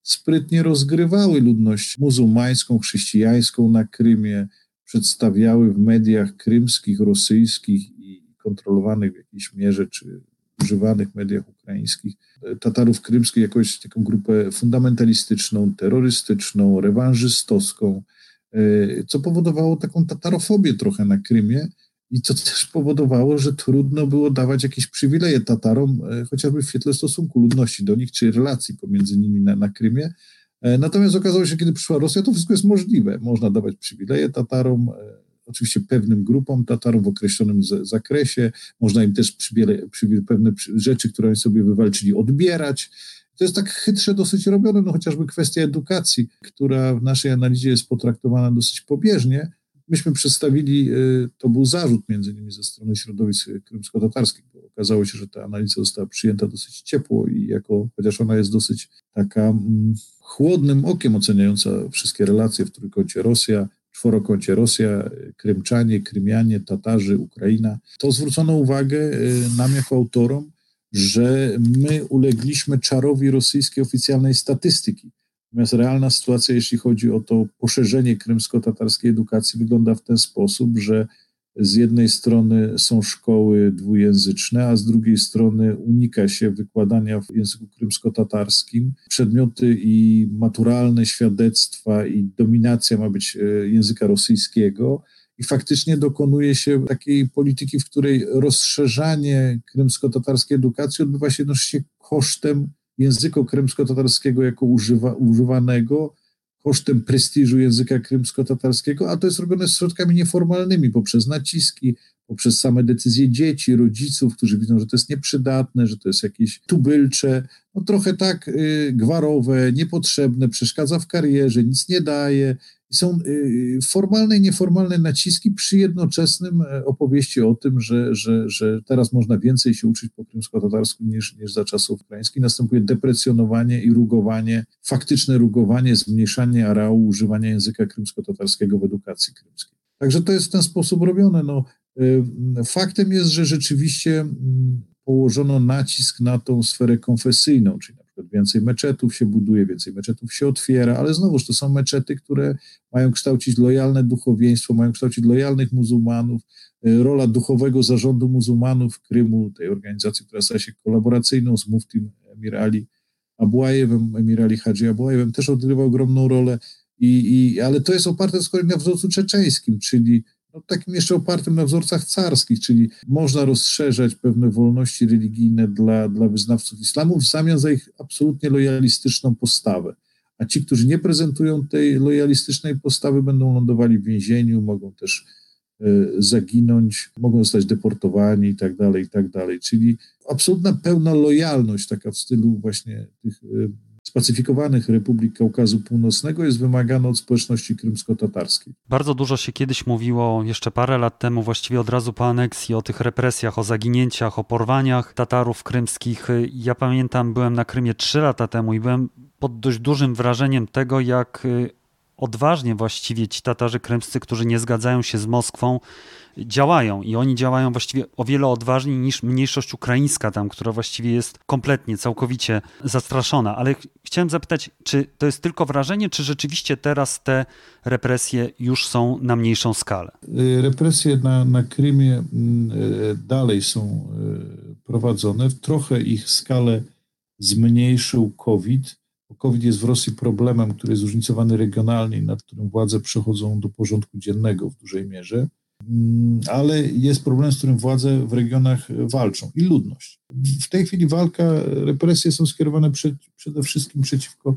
sprytnie rozgrywały ludność muzułmańską, chrześcijańską na Krymie, przedstawiały w mediach krymskich, rosyjskich i kontrolowanych w jakiejś mierze, czy używanych mediach ukraińskich, e, Tatarów krymskich jakąś taką grupę fundamentalistyczną, terrorystyczną, rewanżystowską, co powodowało taką tatarofobię trochę na Krymie, i to też powodowało, że trudno było dawać jakieś przywileje Tatarom, e, chociażby w świetle stosunku ludności do nich, czy relacji pomiędzy nimi na, na Krymie. E, natomiast okazało się, kiedy przyszła Rosja, to wszystko jest możliwe. Można dawać przywileje Tatarom, e, oczywiście pewnym grupom Tatarom w określonym zakresie. Można im też przywile, pewne rzeczy, które oni sobie wywalczyli, odbierać. To jest tak chytrze dosyć robione, no chociażby kwestia edukacji, która w naszej analizie jest potraktowana dosyć pobieżnie, Myśmy przedstawili, y, to był zarzut między innymi ze strony środowisk krymsko-tatarskich, bo okazało się, że ta analiza została przyjęta dosyć ciepło i jako, chociaż ona jest dosyć taka mm, chłodnym okiem oceniająca wszystkie relacje w trójkącie Rosja, czworokącie Rosja, Krymczanie, Krymianie, Tatarzy, Ukraina, to zwrócono uwagę y, nam jako autorom, że my ulegliśmy czarowi rosyjskiej oficjalnej statystyki Natomiast realna sytuacja, jeśli chodzi o to poszerzenie krymsko-tatarskiej edukacji, wygląda w ten sposób, że z jednej strony są szkoły dwujęzyczne, a z drugiej strony unika się wykładania w języku krymsko-tatarskim. Przedmioty i maturalne świadectwa i dominacja ma być e, języka rosyjskiego. I faktycznie dokonuje się takiej polityki, w której rozszerzanie krymsko-tatarskiej edukacji odbywa się jednocześnie kosztem języka krymsko-tatarskiego jako używa, używanego kosztem prestiżu języka krymsko-tatarskiego, a to jest robione środkami nieformalnymi, poprzez naciski, poprzez same decyzje dzieci, rodziców, którzy widzą, że to jest nieprzydatne, że to jest jakieś tubylcze, no trochę tak y, gwarowe, niepotrzebne, przeszkadza w karierze, nic nie daje. Są y, formalne i nieformalne naciski przy jednoczesnym e, opowieści o tym, że, że, że teraz można więcej się uczyć po krymsko-tatarsku niż, niż za czasów ukraińskich. Następuje deprecjonowanie i rugowanie, faktyczne rugowanie, zmniejszanie areału używania języka krymsko-tatarskiego w edukacji krymskiej. Także to jest w ten sposób robione. No, y, faktem jest, że rzeczywiście mm, położono nacisk na tą sferę konfesyjną, czyli więcej meczetów się buduje, więcej meczetów się otwiera, ale znowuż to są meczety, które mają kształcić lojalne duchowieństwo, mają kształcić lojalnych muzułmanów. Y, rola duchowego zarządu muzułmanów Krymu, tej organizacji, która stała się kolaboracyjną z muftim Emir Ali Abłajewem, Emir Ali Hadzi Abłajewem, też odgrywa ogromną rolę. I, i, ale to jest oparte z kolei na wzorcu czeczeńskim, czyli no, takim jeszcze opartym na wzorcach carskich, czyli można rozszerzać pewne wolności religijne dla, dla wyznawców islamu w zamian za ich absolutnie lojalistyczną postawę. A ci, którzy nie prezentują tej lojalistycznej postawy, będą lądowali w więzieniu, mogą też y, zaginąć, mogą zostać deportowani i tak dalej, i tak dalej. Czyli absolutna pełna lojalność, taka w stylu właśnie tych y, spacyfikowanych republik Kaukazu Północnego jest wymagane od społeczności krymsko-tatarskiej. Bardzo dużo się kiedyś mówiło, jeszcze parę lat temu, właściwie od razu po aneksji, o tych represjach, o zaginięciach, o porwaniach Tatarów krymskich. Ja pamiętam, byłem na Krymie trzy lata temu i byłem pod dość dużym wrażeniem tego, jak y, odważnie właściwie ci Tatarzy krymscy, którzy nie zgadzają się z Moskwą, działają i oni działają właściwie o wiele odważniej niż mniejszość ukraińska tam, która właściwie jest kompletnie, całkowicie zastraszona. Ale chciałem zapytać, czy to jest tylko wrażenie, czy rzeczywiście teraz te represje już są na mniejszą skalę? Y, represje na, na Krymie mm, y, dalej są y, prowadzone. Trochę ich skalę zmniejszył COVID. COVID jest w Rosji problemem, który jest zróżnicowany regionalnie, nad którym władze przechodzą do porządku dziennego w dużej mierze. Mm, ale jest problem, z którym władze w regionach walczą i ludność. W tej chwili walka, represje są skierowane przed, przede wszystkim przeciwko,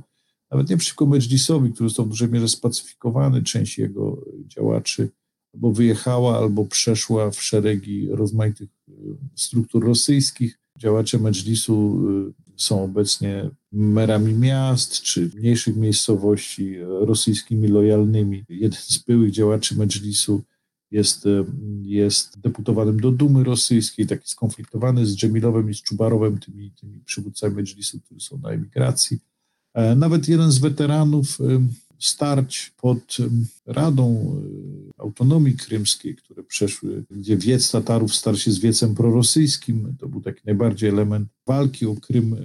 nawet nie przeciwko Medżlisowi, który został w dużej mierze spacyfikowany, część jego działaczy albo wyjechała, albo przeszła w szeregi rozmaitych y, struktur rosyjskich. Działacze Medżlisu y, są obecnie merami miast czy mniejszych miejscowości rosyjskimi lojalnymi. Jeden z byłych działaczy Medżlisu jest, e, jest deputowanym do Dumy Rosyjskiej, taki skonfliktowany z Dżemilowem i z Czubarowem, tymi, tymi przywódcami Medżlisu, którzy są na emigracji. E, nawet jeden z weteranów e, starć pod Radą Autonomii Krymskiej, które przeszły, gdzie wiec Tatarów starł się z wiecem prorosyjskim, to był taki najbardziej element walki o Krym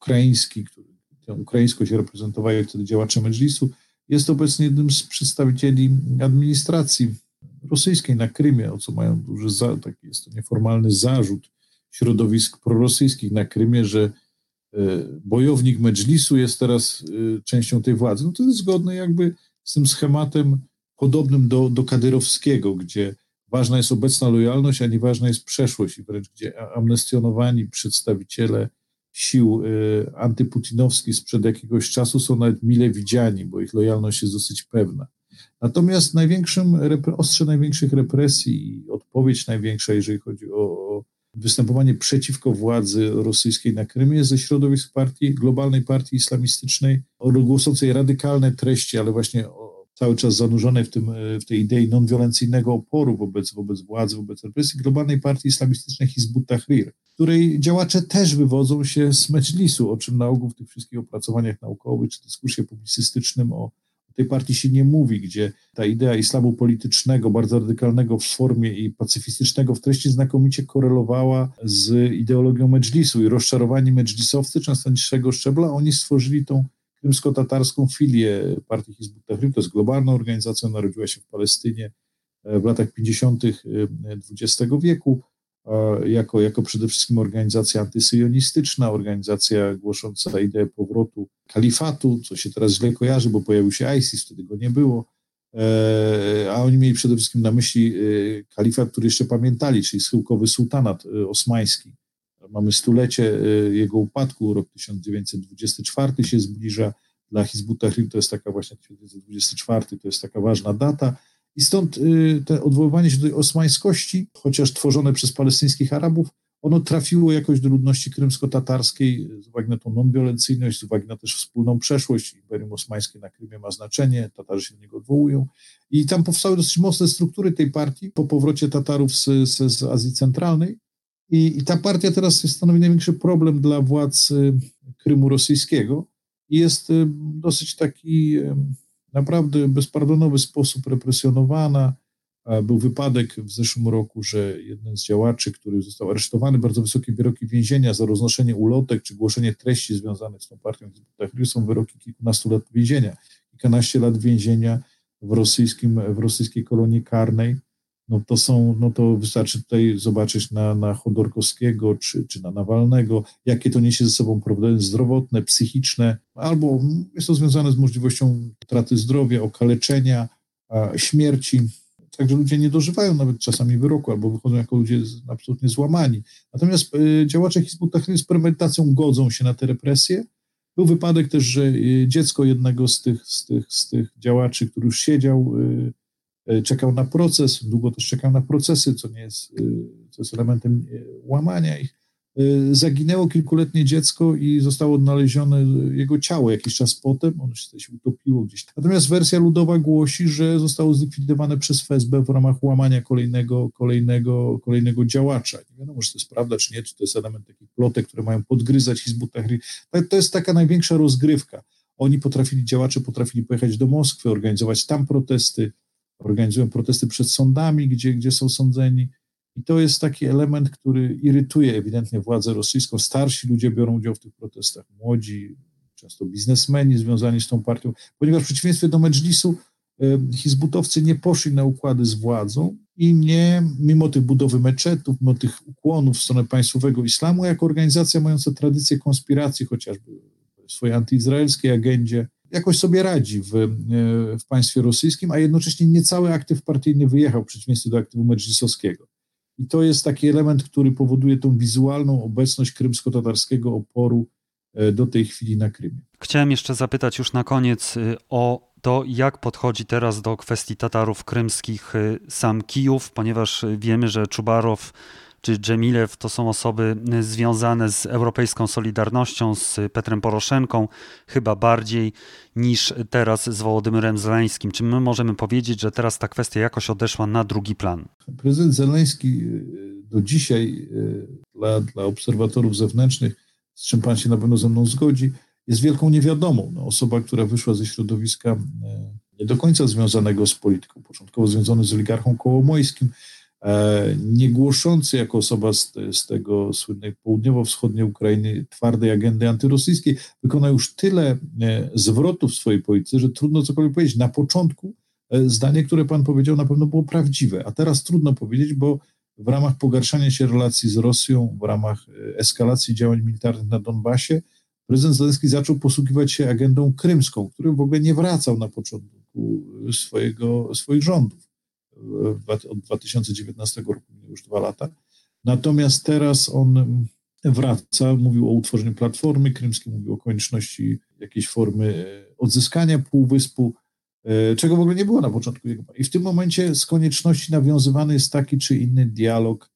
ukraiński, który tę ukraińskość reprezentowali wtedy działacze Medżlisu, jest obecnie jednym z przedstawicieli administracji rosyjskiej na Krymie, o co mają duży, za, taki jest to nieformalny zarzut środowisk prorosyjskich na Krymie, że e, bojownik Medżlisu jest teraz e, częścią tej władzy. No to jest zgodne jakby z tym schematem podobnym do, do kadyrowskiego, gdzie ważna jest obecna lojalność, a nie ważna jest przeszłość i wręcz gdzie amnestionowani przedstawiciele sił y, antyputinowskich sprzed jakiegoś czasu są nawet mile widziani, bo ich lojalność jest dosyć pewna. Natomiast największym, ostrze największych represji i odpowiedź największa, jeżeli chodzi o występowanie przeciwko władzy rosyjskiej na Krymie ze środowisk partii, globalnej partii islamistycznej, głoszącej radykalne treści, ale właśnie cały czas zanurzonej w, tym, w tej idei nonwiolencyjnego oporu wobec, wobec władzy, wobec represji globalnej partii islamistycznej Hizbut Tahrir, której działacze też wywodzą się z Medżlisu, o czym na ogół w tych wszystkich opracowaniach naukowych czy dyskursie publicystycznym o tej partii się nie mówi, gdzie ta idea islamu politycznego, bardzo radykalnego w formie i pacyfistycznego w treści znakomicie korelowała z ideologią Medżlisu i rozczarowani medżlisowcy, często niższego szczebla, oni stworzyli tą krymsko-tatarską filię partii Hizbut Tahrir, to jest globalna organizacja, narodziła się w Palestynie e, w latach 50. XX e, wieku, jako, jako przede wszystkim organizacja antysyjonistyczna, organizacja głosząca ideę powrotu kalifatu, co się teraz źle kojarzy, bo pojawił się ISIS, wtedy go nie było, e, a oni mieli przede wszystkim na myśli kalifat, który jeszcze pamiętali, czyli schyłkowy sułtanat osmański, mamy stulecie jego upadku, rok 1924 się zbliża. Dla Hizbut Tahrir to jest taka właśnie 1924, to jest taka ważna data. I stąd te odwoływanie się do osmańskości, chociaż tworzone przez palestyńskich Arabów, ono trafiło jakoś do ludności krymsko-tatarskiej z uwagi na tą nonwiolencyjność, z uwagi na też wspólną przeszłość. Imperium Osmańskie na Krymie ma znaczenie, Tatarzy się do niego odwołują. I tam powstały dosyć mocne struktury tej partii po powrocie Tatarów z, z, z Azji Centralnej. I, I, ta partia teraz stanowi największy problem dla władz y, Krymu rosyjskiego jest y, dosyć taki y, naprawdę bezpardonowy sposób represjonowana, był wypadek w zeszłym roku, że jeden z działaczy, który został aresztowany, bardzo wysokie wyroki więzienia za roznoszenie ulotek czy głoszenie treści związanych z tą partią są wyroki kilkunastu lat więzienia, kilkanaście lat więzienia w, rosyjskim, w rosyjskiej kolonii karnej. No to są, no to wystarczy tutaj zobaczyć na, na Chodorkowskiego czy, czy na Nawalnego, jakie to niesie ze sobą problemy zdrowotne, psychiczne, albo jest to związane z możliwością utraty zdrowia, okaleczenia, śmierci. Także ludzie nie dożywają nawet czasami wyroku, albo wychodzą jako ludzie absolutnie złamani. Natomiast y, działacze Tahrir z premedytacją godzą się na te represje. Był wypadek też, że y, dziecko jednego z tych, z tych, z tych działaczy, który już siedział, y, czekał na proces, długo też czekał na procesy, co nie jest, co jest elementem łamania ich. Zaginęło kilkuletnie dziecko i zostało odnalezione jego ciało jakiś czas potem, ono się utopiło gdzieś. Natomiast wersja ludowa głosi, że zostało zlikwidowane przez FSB w ramach łamania kolejnego, kolejnego, kolejnego działacza. Nie wiadomo, czy to jest prawda, czy nie, czy to jest element takich plotek, które mają podgryzać Hizbut Tahrir. To jest taka największa rozgrywka. Oni potrafili, działacze potrafili pojechać do Moskwy, organizować tam protesty, organizują protesty przed sądami, gdzie, gdzie są sądzeni i to jest taki element, który irytuje ewidentnie władzę rosyjską. Starsi ludzie biorą udział w tych protestach, młodzi, często biznesmeni związani z tą partią, ponieważ w przeciwieństwie do Medżlisu Hizbutowcy nie poszli na układy z władzą i nie, mimo tych budowy meczetów, mimo tych ukłonów w stronę państwowego islamu, jako organizacja mająca tradycję konspiracji, chociażby w swojej antyizraelskiej agendzie, jakoś sobie radzi w, e, w państwie rosyjskim, a jednocześnie nie cały aktyw partyjny wyjechał w przeciwieństwie do aktywu medżlisowskiego. I to jest taki element, który powoduje tą wizualną obecność krymsko-tatarskiego oporu e, do tej chwili na Krymie. Chciałem jeszcze zapytać już na koniec y, o to, jak podchodzi teraz do kwestii Tatarów krymskich sam Kijów, ponieważ wiemy, że Czubarow czy Dżemilew to są osoby związane z europejską solidarnością, z Petrem Poroszenką, chyba bardziej niż teraz z Wołodymyrem Zeleńskim. Czy my możemy powiedzieć, że teraz ta kwestia jakoś odeszła na drugi plan? Prezydent Zeleński e, do dzisiaj e, dla, dla obserwatorów zewnętrznych, z czym pan się na pewno ze mną zgodzi, jest wielką niewiadomą. No, osoba, która wyszła ze środowiska nie do końca związanego z polityką, początkowo związany z oligarchą kołomojskim, nie głoszący jako osoba z, z tego słynnej południowo-wschodniej Ukrainy twardej agendy antyrosyjskiej, wykona już tyle e, zwrotów w swojej polityce, że trudno cokolwiek powiedzieć. Na początku e, zdanie, które pan powiedział, na pewno było prawdziwe, a teraz trudno powiedzieć, bo w ramach pogarszania się relacji z Rosją, w ramach eskalacji działań militarnych na Donbasie, prezydent Zelenski zaczął posługiwać się agendą krymską, który w ogóle nie wracał na początku swojego, swoich rządów od 2019 roku, już dwa lata. Natomiast teraz on wraca, mówił o utworzeniu platformy krymskiej, mówił o konieczności jakiejś formy e, odzyskania półwyspu, e, czego w ogóle nie było na początku. I w tym momencie z konieczności nawiązywany jest taki czy inny dialog e,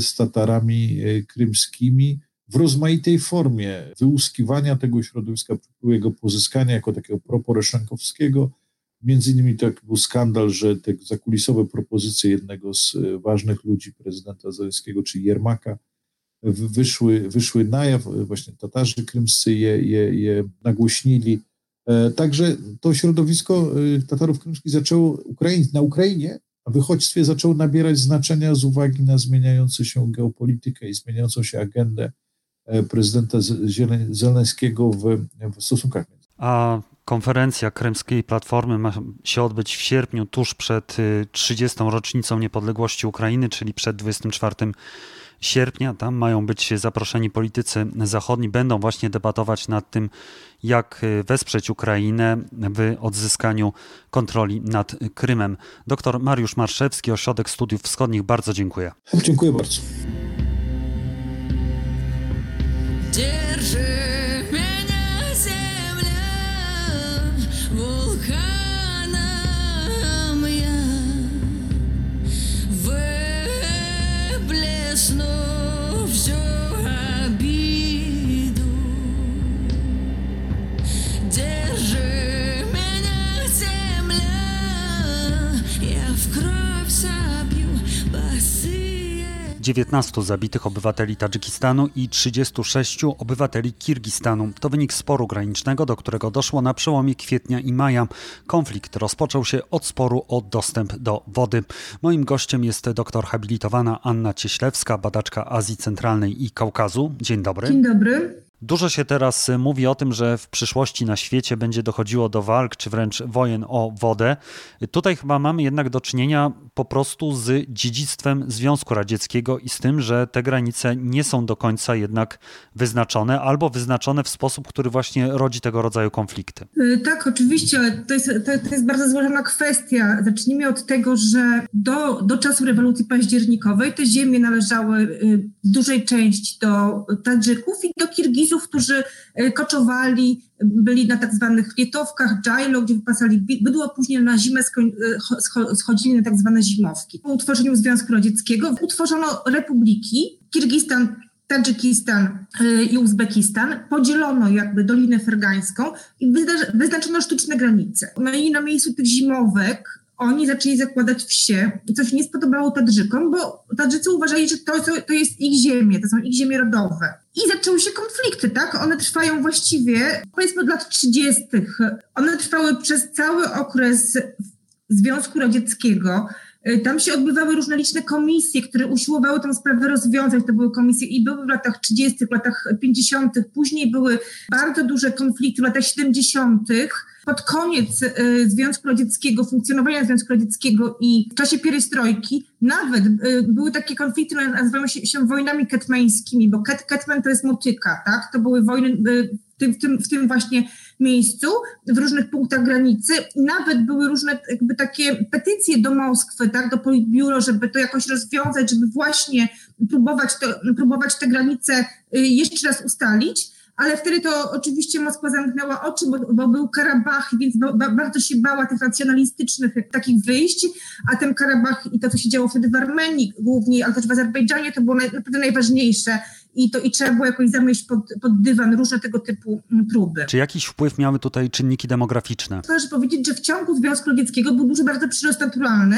z Tatarami krymskimi w rozmaitej formie wyłuskiwania tego środowiska, jego pozyskania jako takiego proporoszenkowskiego, Między innymi tak był skandal, że te zakulisowe propozycje jednego z e, ważnych ludzi prezydenta Zaleńskiego, czyli Jermaka, wyszły, wyszły na jaw, e, właśnie Tatarzy krymscy je, je, je nagłośnili. E, także to środowisko Tatarów krymskich zaczęło Ukraiń, na Ukrainie, a w uchodźstwie zaczęło nabierać znaczenia z uwagi na zmieniającą się geopolitykę i zmieniającą się agendę prezydenta Zeleńskiego w, w stosunkach A konferencja Krymskiej Platformy ma się odbyć w sierpniu, tuż przed 30. Y, rocznicą niepodległości Ukrainy, czyli przed 24 sierpnia. Tam mają być zaproszeni politycy zachodni, będą właśnie debatować nad tym, jak y, wesprzeć Ukrainę w odzyskaniu kontroli nad Krymem. Doktor Mariusz Marszewski, Ośrodek Studiów Wschodnich, bardzo dziękuję. Dziękuję bardzo. 19 zabitych obywateli Tadżykistanu i 36 obywateli Kirgistanu. To wynik sporu granicznego, do którego doszło na przełomie kwietnia i maja. Konflikt rozpoczął się od sporu o dostęp do wody. Moim gościem jest doktor habilitowana Anna Cieślewska, badaczka Azji Centralnej i Kaukazu. Dzień dobry. Dzień dobry. Dużo się teraz y, mówi o tym, że w przyszłości na świecie będzie dochodziło do walk, czy wręcz wojen o wodę. Tutaj chyba mamy jednak do czynienia po prostu z dziedzictwem Związku Radzieckiego i z tym, że te granice nie są do końca jednak wyznaczone, albo wyznaczone w sposób, który właśnie rodzi tego rodzaju konflikty. Y, tak, oczywiście. To jest, to, to jest bardzo złożona kwestia. Zacznijmy od tego, że do, do czasu rewolucji październikowej te ziemie należały y, w dużej części do Tadżyków i do Kirgizów którzy e, koczowali, byli na tak zwanych wietowkach, dżajlo, gdzie wypasali bydło, później na zimę e, schodzili na tak zwane zimowki. Po utworzeniu Związku Radzieckiego utworzono republiki, Kirgistan, Tadżykistan e, i Uzbekistan, podzielono jakby Dolinę Fergańską i wyznaczono sztuczne granice. No i na miejscu tych zimowek oni zaczęli zakładać wsie, co się nie spodobało Tadżykom, bo Tadżycy uważali, że to, to jest ich ziemie, to są ich ziemie rodowe. I zaczęły się konflikty, tak? One trwają właściwie, powiedzmy od lat 30. One trwały przez cały okres Związku Radzieckiego. Tam się odbywały różne liczne komisje, które usiłowały tę sprawę rozwiązać. To były komisje i były w latach 30., w latach 50., później były bardzo duże konflikty w latach 70., pod koniec y, Związku Radzieckiego, funkcjonowania Związku Radzieckiego i w czasie pierestrojki nawet y, były takie konflikty, nazywają się, się wojnami ketmeńskimi, bo ket, ketmen to jest motyka, tak? To były wojny y, w tym, w tym, w tym właśnie miejscu, w różnych punktach granicy. Nawet były różne jakby takie petycje do Moskwy, tak, do Politbiuro, żeby to jakoś rozwiązać, żeby właśnie próbować, to, próbować te granice jeszcze raz ustalić ale wtedy to oczywiście Moskwa zamknęła oczy, bo, bo był Karabach, więc ba, bardzo się bała tych nacjonalistycznych takich wyjść, a ten Karabach i to, co się działo wtedy w Armenii głównie, ale też w Azerbejdżanie, to było naprawdę najważniejsze i to i trzeba było jakoś zamieść pod, pod dywan różne tego typu mm, próby. Czy jakiś wpływ miały tutaj czynniki demograficzne? Należy powiedzieć, że w ciągu Związku Radzieckiego był duży bardzo przyrost naturalny.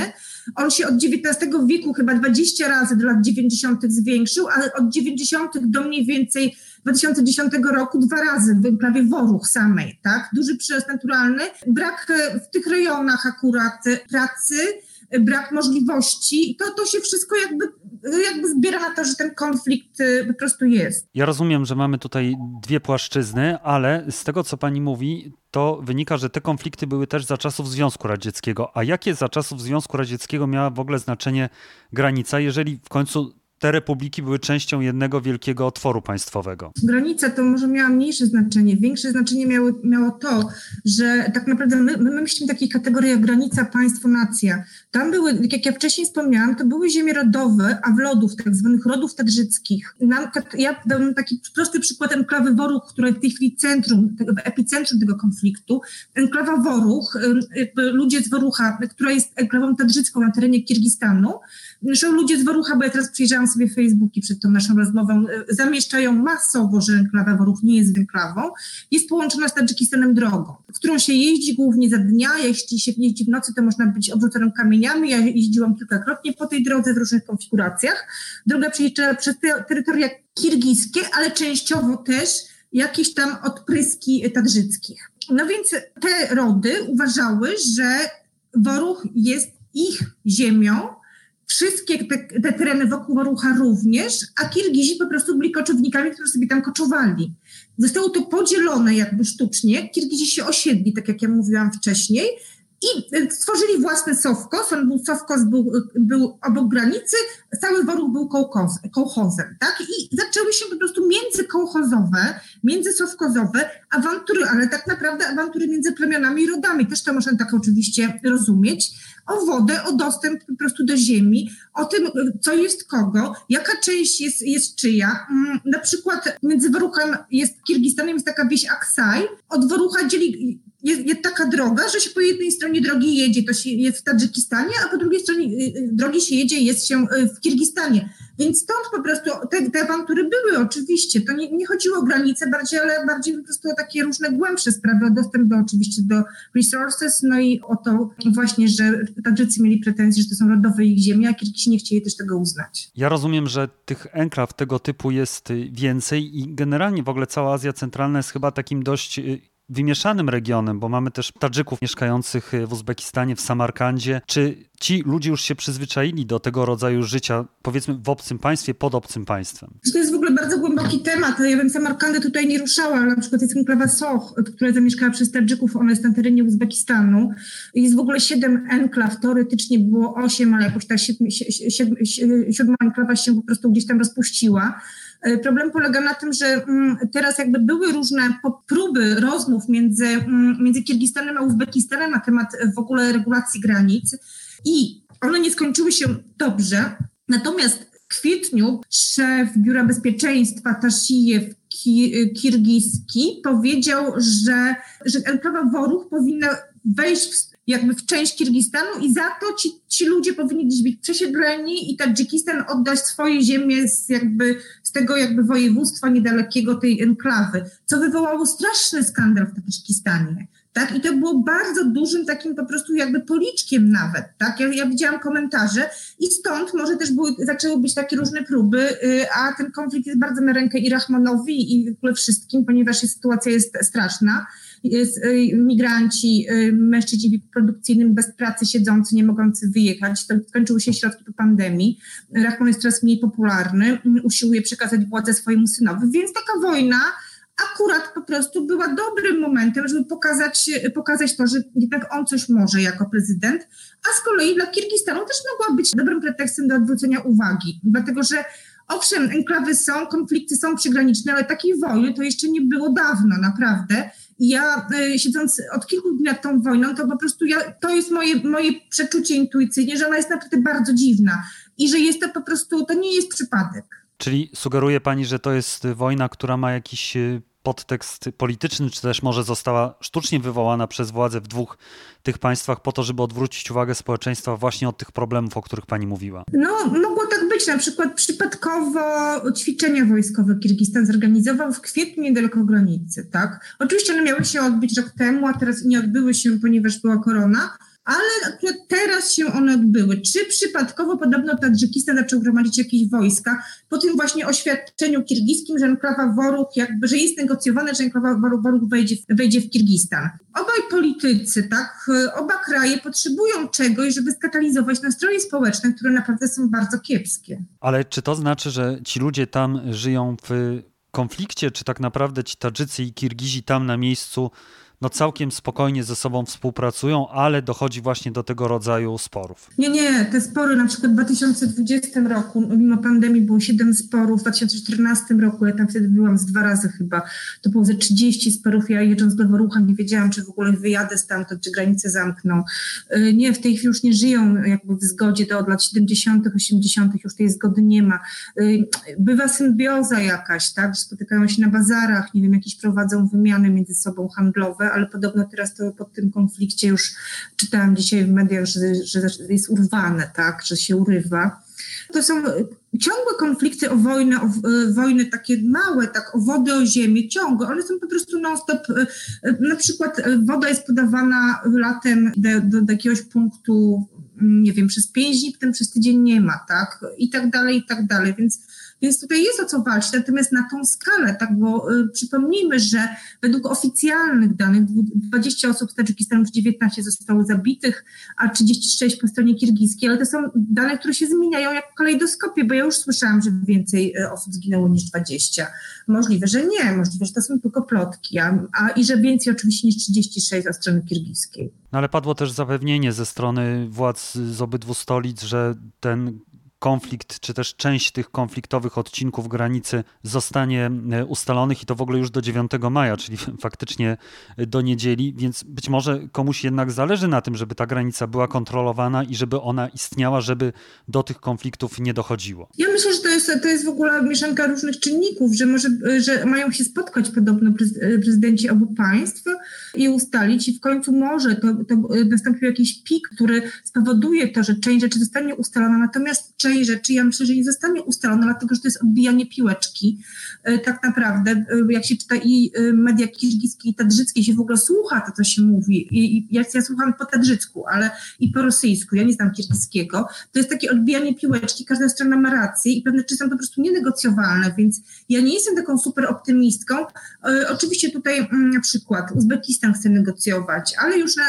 On się od XIX wieku chyba 20 razy do lat 90. zwiększył, ale od 90. do mniej więcej 2010 roku dwa razy w enklawie Woruch samej, tak? Duży przyrost naturalny. Brak e, w tych rejonach akurat pracy, brak możliwości, to, to się wszystko jakby, jakby zbiera na to, że ten konflikt e, po prostu jest. Ja rozumiem, że mamy tutaj dwie płaszczyzny, ale z tego, co pani mówi, to wynika, że te konflikty były też za czasów Związku Radzieckiego. A jakie za czasów Związku Radzieckiego miała w ogóle znaczenie granica, jeżeli w końcu te republiki były częścią jednego wielkiego otworu państwowego. Granica to może miała mniejsze znaczenie. Większe znaczenie miało, miało to, że tak naprawdę my, my myślimy takiej kategorii jak granica państwo-nacja. Tam były, jak ja wcześniej wspomniałam, to były ziemie rodowe, a w lodów, tak zwanych rodów tadżyckich. Nam, ja dam taki prosty przykład enklawy Woruch, która jest w tej chwili centrum, tego, epicentrum tego konfliktu. Enklawa Woruch, ludzie z Worucha, która jest enklawą tadżycką na terenie Kirgistanu. Zresztą ludzie z Worucha, bo ja teraz przyjrzałam sobie Facebooki przed tą naszą rozmową, e, zamieszczają masowo, że enklawa Woruch nie jest enklawą, jest połączona z Tadżykistanem drogą, którą się jeździ głównie za dnia, jeśli się jeździ w nocy, to można być obrzuconym kamieniami, ja jeździłam kilkakrotnie po tej drodze w różnych konfiguracjach. Droga przejeżdża przez te terytoria kirgijskie, ale częściowo też jakieś tam odpryski tadżyckich. No więc te rody uważały, że Woruch jest ich ziemią, wszystkie te, te, tereny wokół Worucha również, a Kirgizi po prostu byli koczownikami, którzy sobie tam koczowali. Zostało to podzielone jakby sztucznie. Kirgizi się osiedli, tak jak ja mówiłam wcześniej, i y, stworzyli własny Sowkos, on był, Sowkos był, był obok granicy, cały Woruch był kołchoz, kołchozem, tak? I zaczęły się po prostu międzykołchozowe, międzysowkozowe awantury, ale tak naprawdę awantury między plemionami i rodami, też to można tak oczywiście rozumieć, o wodę, o dostęp po prostu do ziemi, o tym, co jest kogo, jaka część jest, jest czyja. Mm, na przykład między Woruchem jest Kirgistanem jest taka wieś Aksaj, od Worucha dzieli jest, jest, taka droga, że się po jednej stronie drogi jedzie, to się jest w Tadżykistanie, a po drugiej stronie y, y, drogi się jedzie, jest się y, w Kirgistanie. Więc stąd po prostu te, te awantury były oczywiście. To nie, nie chodziło o granice bardziej, ale bardziej po prostu o takie różne głębsze sprawy, o dostęp do oczywiście do resources, no i o to właśnie, że Tadżycy mieli pretensje, że to są rodowe ich ziemie, a Kirgisi nie chcieli też tego uznać. Ja rozumiem, że tych enklaw tego typu jest więcej i generalnie w ogóle cała Azja Centralna jest chyba takim dość wymieszanym regionem, bo mamy też Tadżyków mieszkających w Uzbekistanie, w Samarkandzie. Czy ci ludzie już się przyzwyczaili do tego rodzaju życia, powiedzmy w obcym państwie, pod obcym państwem? To jest w ogóle bardzo głęboki temat. Ja bym Samarkandy tutaj nie ruszała, ale na przykład jest enklawa Soch, która zamieszkała przez Tadżyków, ona jest na terenie Uzbekistanu. Jest w ogóle siedem enklaw, teoretycznie było osiem, ale jakoś ta siódma enklawa się po prostu gdzieś tam rozpuściła. E, problem polega na tym, że mm, teraz jakby były różne próby rozmów między, mm, między Kirgistanem a Uzbekistanem na temat w ogóle regulacji granic i one nie skończyły się dobrze. Natomiast w kwietniu szef Biura Bezpieczeństwa Taszijew Kirgiski powiedział, że, że enklawa Woruch powinna wejść w jakby w część Kirgistanu i za to ci, ci ludzie powinni gdzieś być przesiedleni i Tadżykistan oddać swoje ziemię z, jakby, z tego jakby województwa niedalekiego tej enklawy, co wywołało straszny skandal w Tadżykistanie. Tak? I to było bardzo dużym takim po prostu jakby policzkiem nawet, tak? Ja, ja widziałam komentarze i stąd może też były, zaczęły być takie różne próby, yy, a ten konflikt jest bardzo na rękę i Rahmanowi i w ogóle wszystkim, ponieważ sytuacja jest straszna. Yy, migranci, yy, mężczyźni w produkcyjnym bez pracy siedzący, nie mogący wyjechać, to skończyły się środki po pandemii. Rahman jest coraz mniej popularny, usiłuje przekazać władzę swojemu synowi, więc taka wojna akurat po prostu była dobrym momentem, żeby pokazać, pokazać to, że jednak on coś może jako prezydent, a z kolei dla Kirgistanu też mogła być dobrym pretekstem do odwrócenia uwagi, dlatego że owszem, enklawy są, konflikty są przygraniczne, ale takiej wojny to jeszcze nie było dawno, naprawdę. I ja y, siedząc od kilku dni nad tą wojną, to po prostu ja, to jest moje, moje przeczucie intuicyjne, że ona jest naprawdę bardzo dziwna i że jest to po prostu, to nie jest przypadek. Czyli sugeruje pani, że to jest wojna, która ma jakiś y, podtekst polityczny, czy też może została sztucznie wywołana przez władze w dwóch tych państwach po to, żeby odwrócić uwagę społeczeństwa właśnie od tych problemów, o których pani mówiła? No, mogło tak być. Na przykład przypadkowo ćwiczenia wojskowe Kirgistan zorganizował w kwietniu niedaleko granicy, tak? Oczywiście one miały się odbyć rok temu, a teraz nie odbyły się, ponieważ była korona, ale akurat teraz się one odbyły. Czy przypadkowo podobno Tadżykistan zaczął gromadzić jakieś wojska po tym właśnie oświadczeniu kirgiskim, że enklawa Woruch, jakby, że jest negocjowane, że enklawa Woruch wejdzie, wejdzie w Kirgistan. Obaj politycy, tak, oba kraje potrzebują czegoś, żeby skatalizować nastroje społeczne, które naprawdę są bardzo kiepskie. Ale czy to znaczy, że ci ludzie tam żyją w konflikcie, czy tak naprawdę ci Tadżycy i Kirgizi tam na miejscu no całkiem spokojnie ze sobą współpracują, ale dochodzi właśnie do tego rodzaju sporów. Nie, nie, te spory na przykład w 2020 roku, mimo pandemii było 7 sporów, w 2014 roku, ja tam wtedy byłam z dwa razy chyba, to było ze 30 sporów, ja jedząc do Worucha nie wiedziałam, czy w ogóle wyjadę stamtąd, czy granice zamkną. Y, nie, w tej chwili już nie żyją jakby w zgodzie, do od lat 70., 80., już tej zgody nie ma. Y, bywa symbioza jakaś, tak, spotykają się na bazarach, nie wiem, jakieś prowadzą wymiany między sobą handlowe, ale podobno teraz to po tym konflikcie już czytałam dzisiaj w mediach, że, że jest urwane, tak, że się urywa. To są ciągłe konflikty o wojnę, o e, wojny takie małe, tak o wodę, o ziemię, ciągłe. One są po prostu non-stop. E, e, na przykład woda jest podawana latem do, do, do jakiegoś punktu, nie wiem, przez pięć dni, potem przez tydzień nie ma, tak? I tak dalej, i tak dalej. Więc Więc tutaj jest o co walczyć, natomiast na tą skalę, tak, bo y, przypomnijmy, że według oficjalnych danych 20 osób z Tadżykistanu, 19 zostało zabitych, a 36 po stronie kirgiskiej, ale to są dane, które się zmieniają jak w kalejdoskopie, bo ja już słyszałam, że więcej y, osób zginęło niż 20. Możliwe, że nie, możliwe, że to są tylko plotki, a, a i że więcej oczywiście niż 36 od strony kirgiskiej. No ale padło też zapewnienie ze strony władz z obydwu stolic, że ten konflikt, czy też część tych konfliktowych odcinków granicy zostanie e, ustalonych i to w ogóle już do 9 maja, czyli faktycznie do niedzieli, więc być może komuś jednak zależy na tym, żeby ta granica była kontrolowana i żeby ona istniała, żeby do tych konfliktów nie dochodziło. Ja myślę, że to jest, to jest w ogóle mieszanka różnych czynników, że może, że mają się spotkać podobno prezydenci obu państw i ustalić i w końcu może to, to nastąpił jakiś pik, który spowoduje to, że część rzeczy zostanie ustalona, natomiast część część rzeczy, ja myślę, że nie zostanie ustalona, dlatego że to jest odbijanie piłeczki. E, tak naprawdę, e, jak się czyta i e, media kirgijskie i tadżyckie, się w ogóle słucha to, co się mówi. I, i ja, ja słucham po tadżycku, ale i po rosyjsku, ja nie znam kirgijskiego, to jest takie odbijanie piłeczki, każda strona ma rację i pewne rzeczy są po prostu nienegocjowalne, więc ja nie jestem taką super optymistką. Oczywiście tutaj mm, na przykład Uzbekistan chce negocjować, ale już na,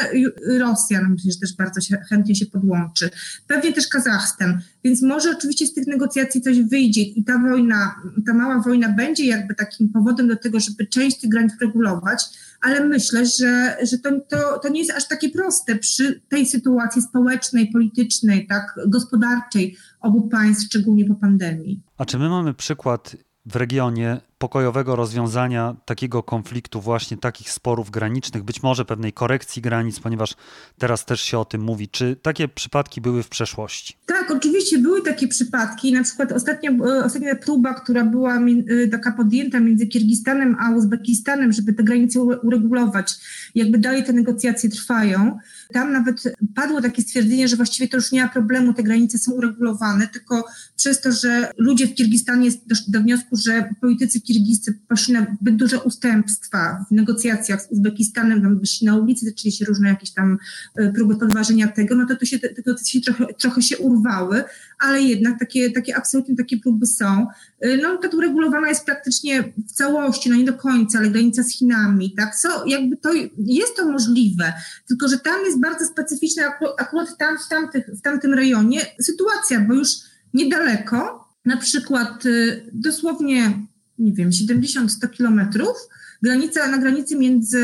Rosja, no myślę, że też bardzo się, chętnie się podłączy. Pewnie też Kazachstan. Więc może oczywiście z tych negocjacji coś wyjdzie i ta wojna, ta mała wojna będzie jakby takim powodem do tego, żeby część tych granic regulować, ale myślę, że, że to, to, to nie jest aż takie proste przy tej sytuacji społecznej, politycznej, tak, gospodarczej obu państw, szczególnie po pandemii. A czy my mamy przykład w regionie pokojowego rozwiązania takiego konfliktu, właśnie takich sporów granicznych, być może pewnej korekcji granic, ponieważ teraz też się o tym mówi. Czy takie przypadki były w przeszłości? Tak, oczywiście były takie przypadki. Na przykład ostatnia, e, ostatnia próba, która była e, taka podjęta między Kirgistanem a Uzbekistanem, żeby te granice uregulować, jakby dalej te negocjacje trwają. Tam nawet padło takie stwierdzenie, że właściwie to już nie ma problemu, te granice są uregulowane, tylko przez to, że ludzie w Kirgistanie doszli do wniosku, że politycy kirgijscy poszli na zbyt duże ustępstwa w negocjacjach z Uzbekistanem, tam wyszli na ulicy, zaczęli się różne jakieś tam e, próby podważenia tego, no to, to się, te negocjacje trochę, trochę się urwały, ale jednak takie, takie absolutnie takie próby są. E, no to uregulowana jest praktycznie w całości, no nie do końca, ale granica z Chinami, tak, so, jakby to, jest to możliwe, tylko że tam jest bardzo specyficzna akurat tam, w, tamtych, w tamtym rejonie sytuacja, bo już niedaleko, na przykład y, dosłownie nie wiem, 70-100 kilometrów, granica, na granicy między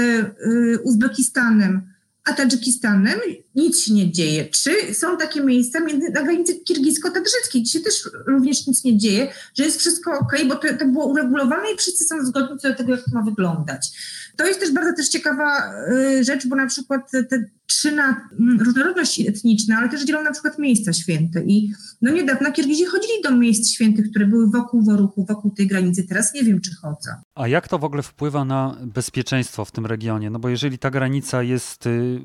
y, Uzbekistanem a Tadżykistanem nic się nie dzieje. Czy są takie miejsca między, na granicy kirgisko-tadżyckiej, gdzie się też również nic nie dzieje, że jest wszystko ok, bo to, to było uregulowane i wszyscy są zgodni co do tego, jak to ma wyglądać. To jest też bardzo też ciekawa y, rzecz, bo na przykład te trzyna mm, różnorodność etniczna, ale też dzielą na przykład miejsca święte. I no niedawno Kirgizi chodzili do miejsc świętych, które były wokół Woruchu, wokół tej granicy. Teraz nie wiem, czy chodzą. A jak to w ogóle wpływa na bezpieczeństwo w tym regionie? No bo jeżeli ta granica jest y,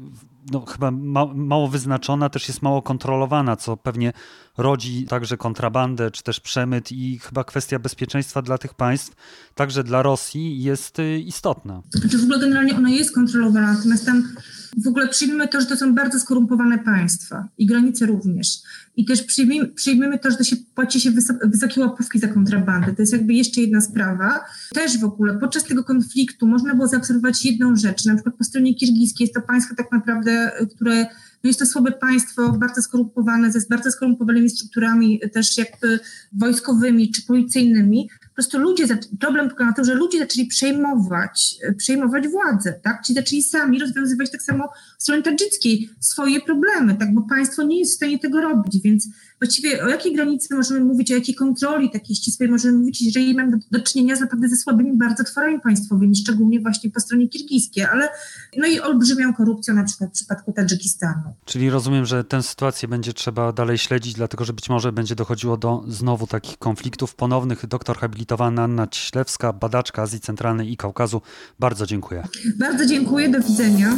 no, chyba ma, mało wyznaczona, też jest mało kontrolowana, co pewnie rodzi także kontrabandę, czy też przemyt i chyba kwestia bezpieczeństwa dla tych państw, także dla Rosji jest y, istotna. Znaczy w ogóle generalnie ona jest kontrolowana, natomiast tam w ogóle przyjmijmy to, że to są bardzo skorumpowane państwa i granice również. I też przyjmijmy, przyjmijmy to, że to się płaci się wysokie łapówki za kontrabandę. To jest jakby jeszcze jedna sprawa. Też w ogóle podczas tego konfliktu można było zaobserwować jedną rzecz. Na przykład po stronie kirgijskiej jest to państwo tak naprawdę, które jest to słabe państwo, bardzo skorumpowane, ze bardzo skorumpowanymi strukturami też jakby wojskowymi czy policyjnymi, po prostu ludzie, problem polega na tym, że ludzie zaczęli przejmować, e, przejmować władzę, tak? Czyli zaczęli sami rozwiązywać tak samo w stronie tadżyckiej swoje problemy, tak? Bo państwo nie jest w stanie tego robić, więc właściwie o jakiej granicy możemy mówić, o jakiej kontroli takiej ścisłej możemy mówić, jeżeli mamy do, do czynienia z naprawdę ze słabymi bardzo tworami państwowymi, szczególnie właśnie po stronie kirgijskiej, ale no i olbrzymią korupcją na przykład w przypadku Tadżykistanu. Czyli rozumiem, że tę sytuację będzie trzeba dalej śledzić, dlatego że być może będzie dochodziło do znowu takich konfliktów ponownych. Doktor habilitowana Anna Cieślewska, badaczka Azji Centralnej i Kaukazu. Bardzo dziękuję. Bardzo dziękuję, do widzenia.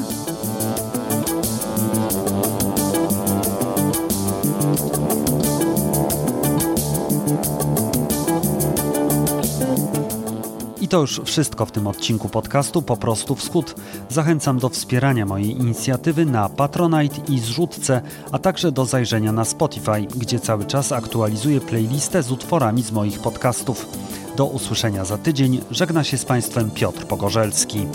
I to już wszystko w tym odcinku podcastu Po prostu Wschód. Zachęcam do wspierania mojej inicjatywy na Patronite i zrzutce, a także do zajrzenia na Spotify, gdzie cały czas aktualizuję playlistę z utworami z moich podcastów. Do usłyszenia za tydzień. Żegna się z Państwem Piotr Pogorzelski.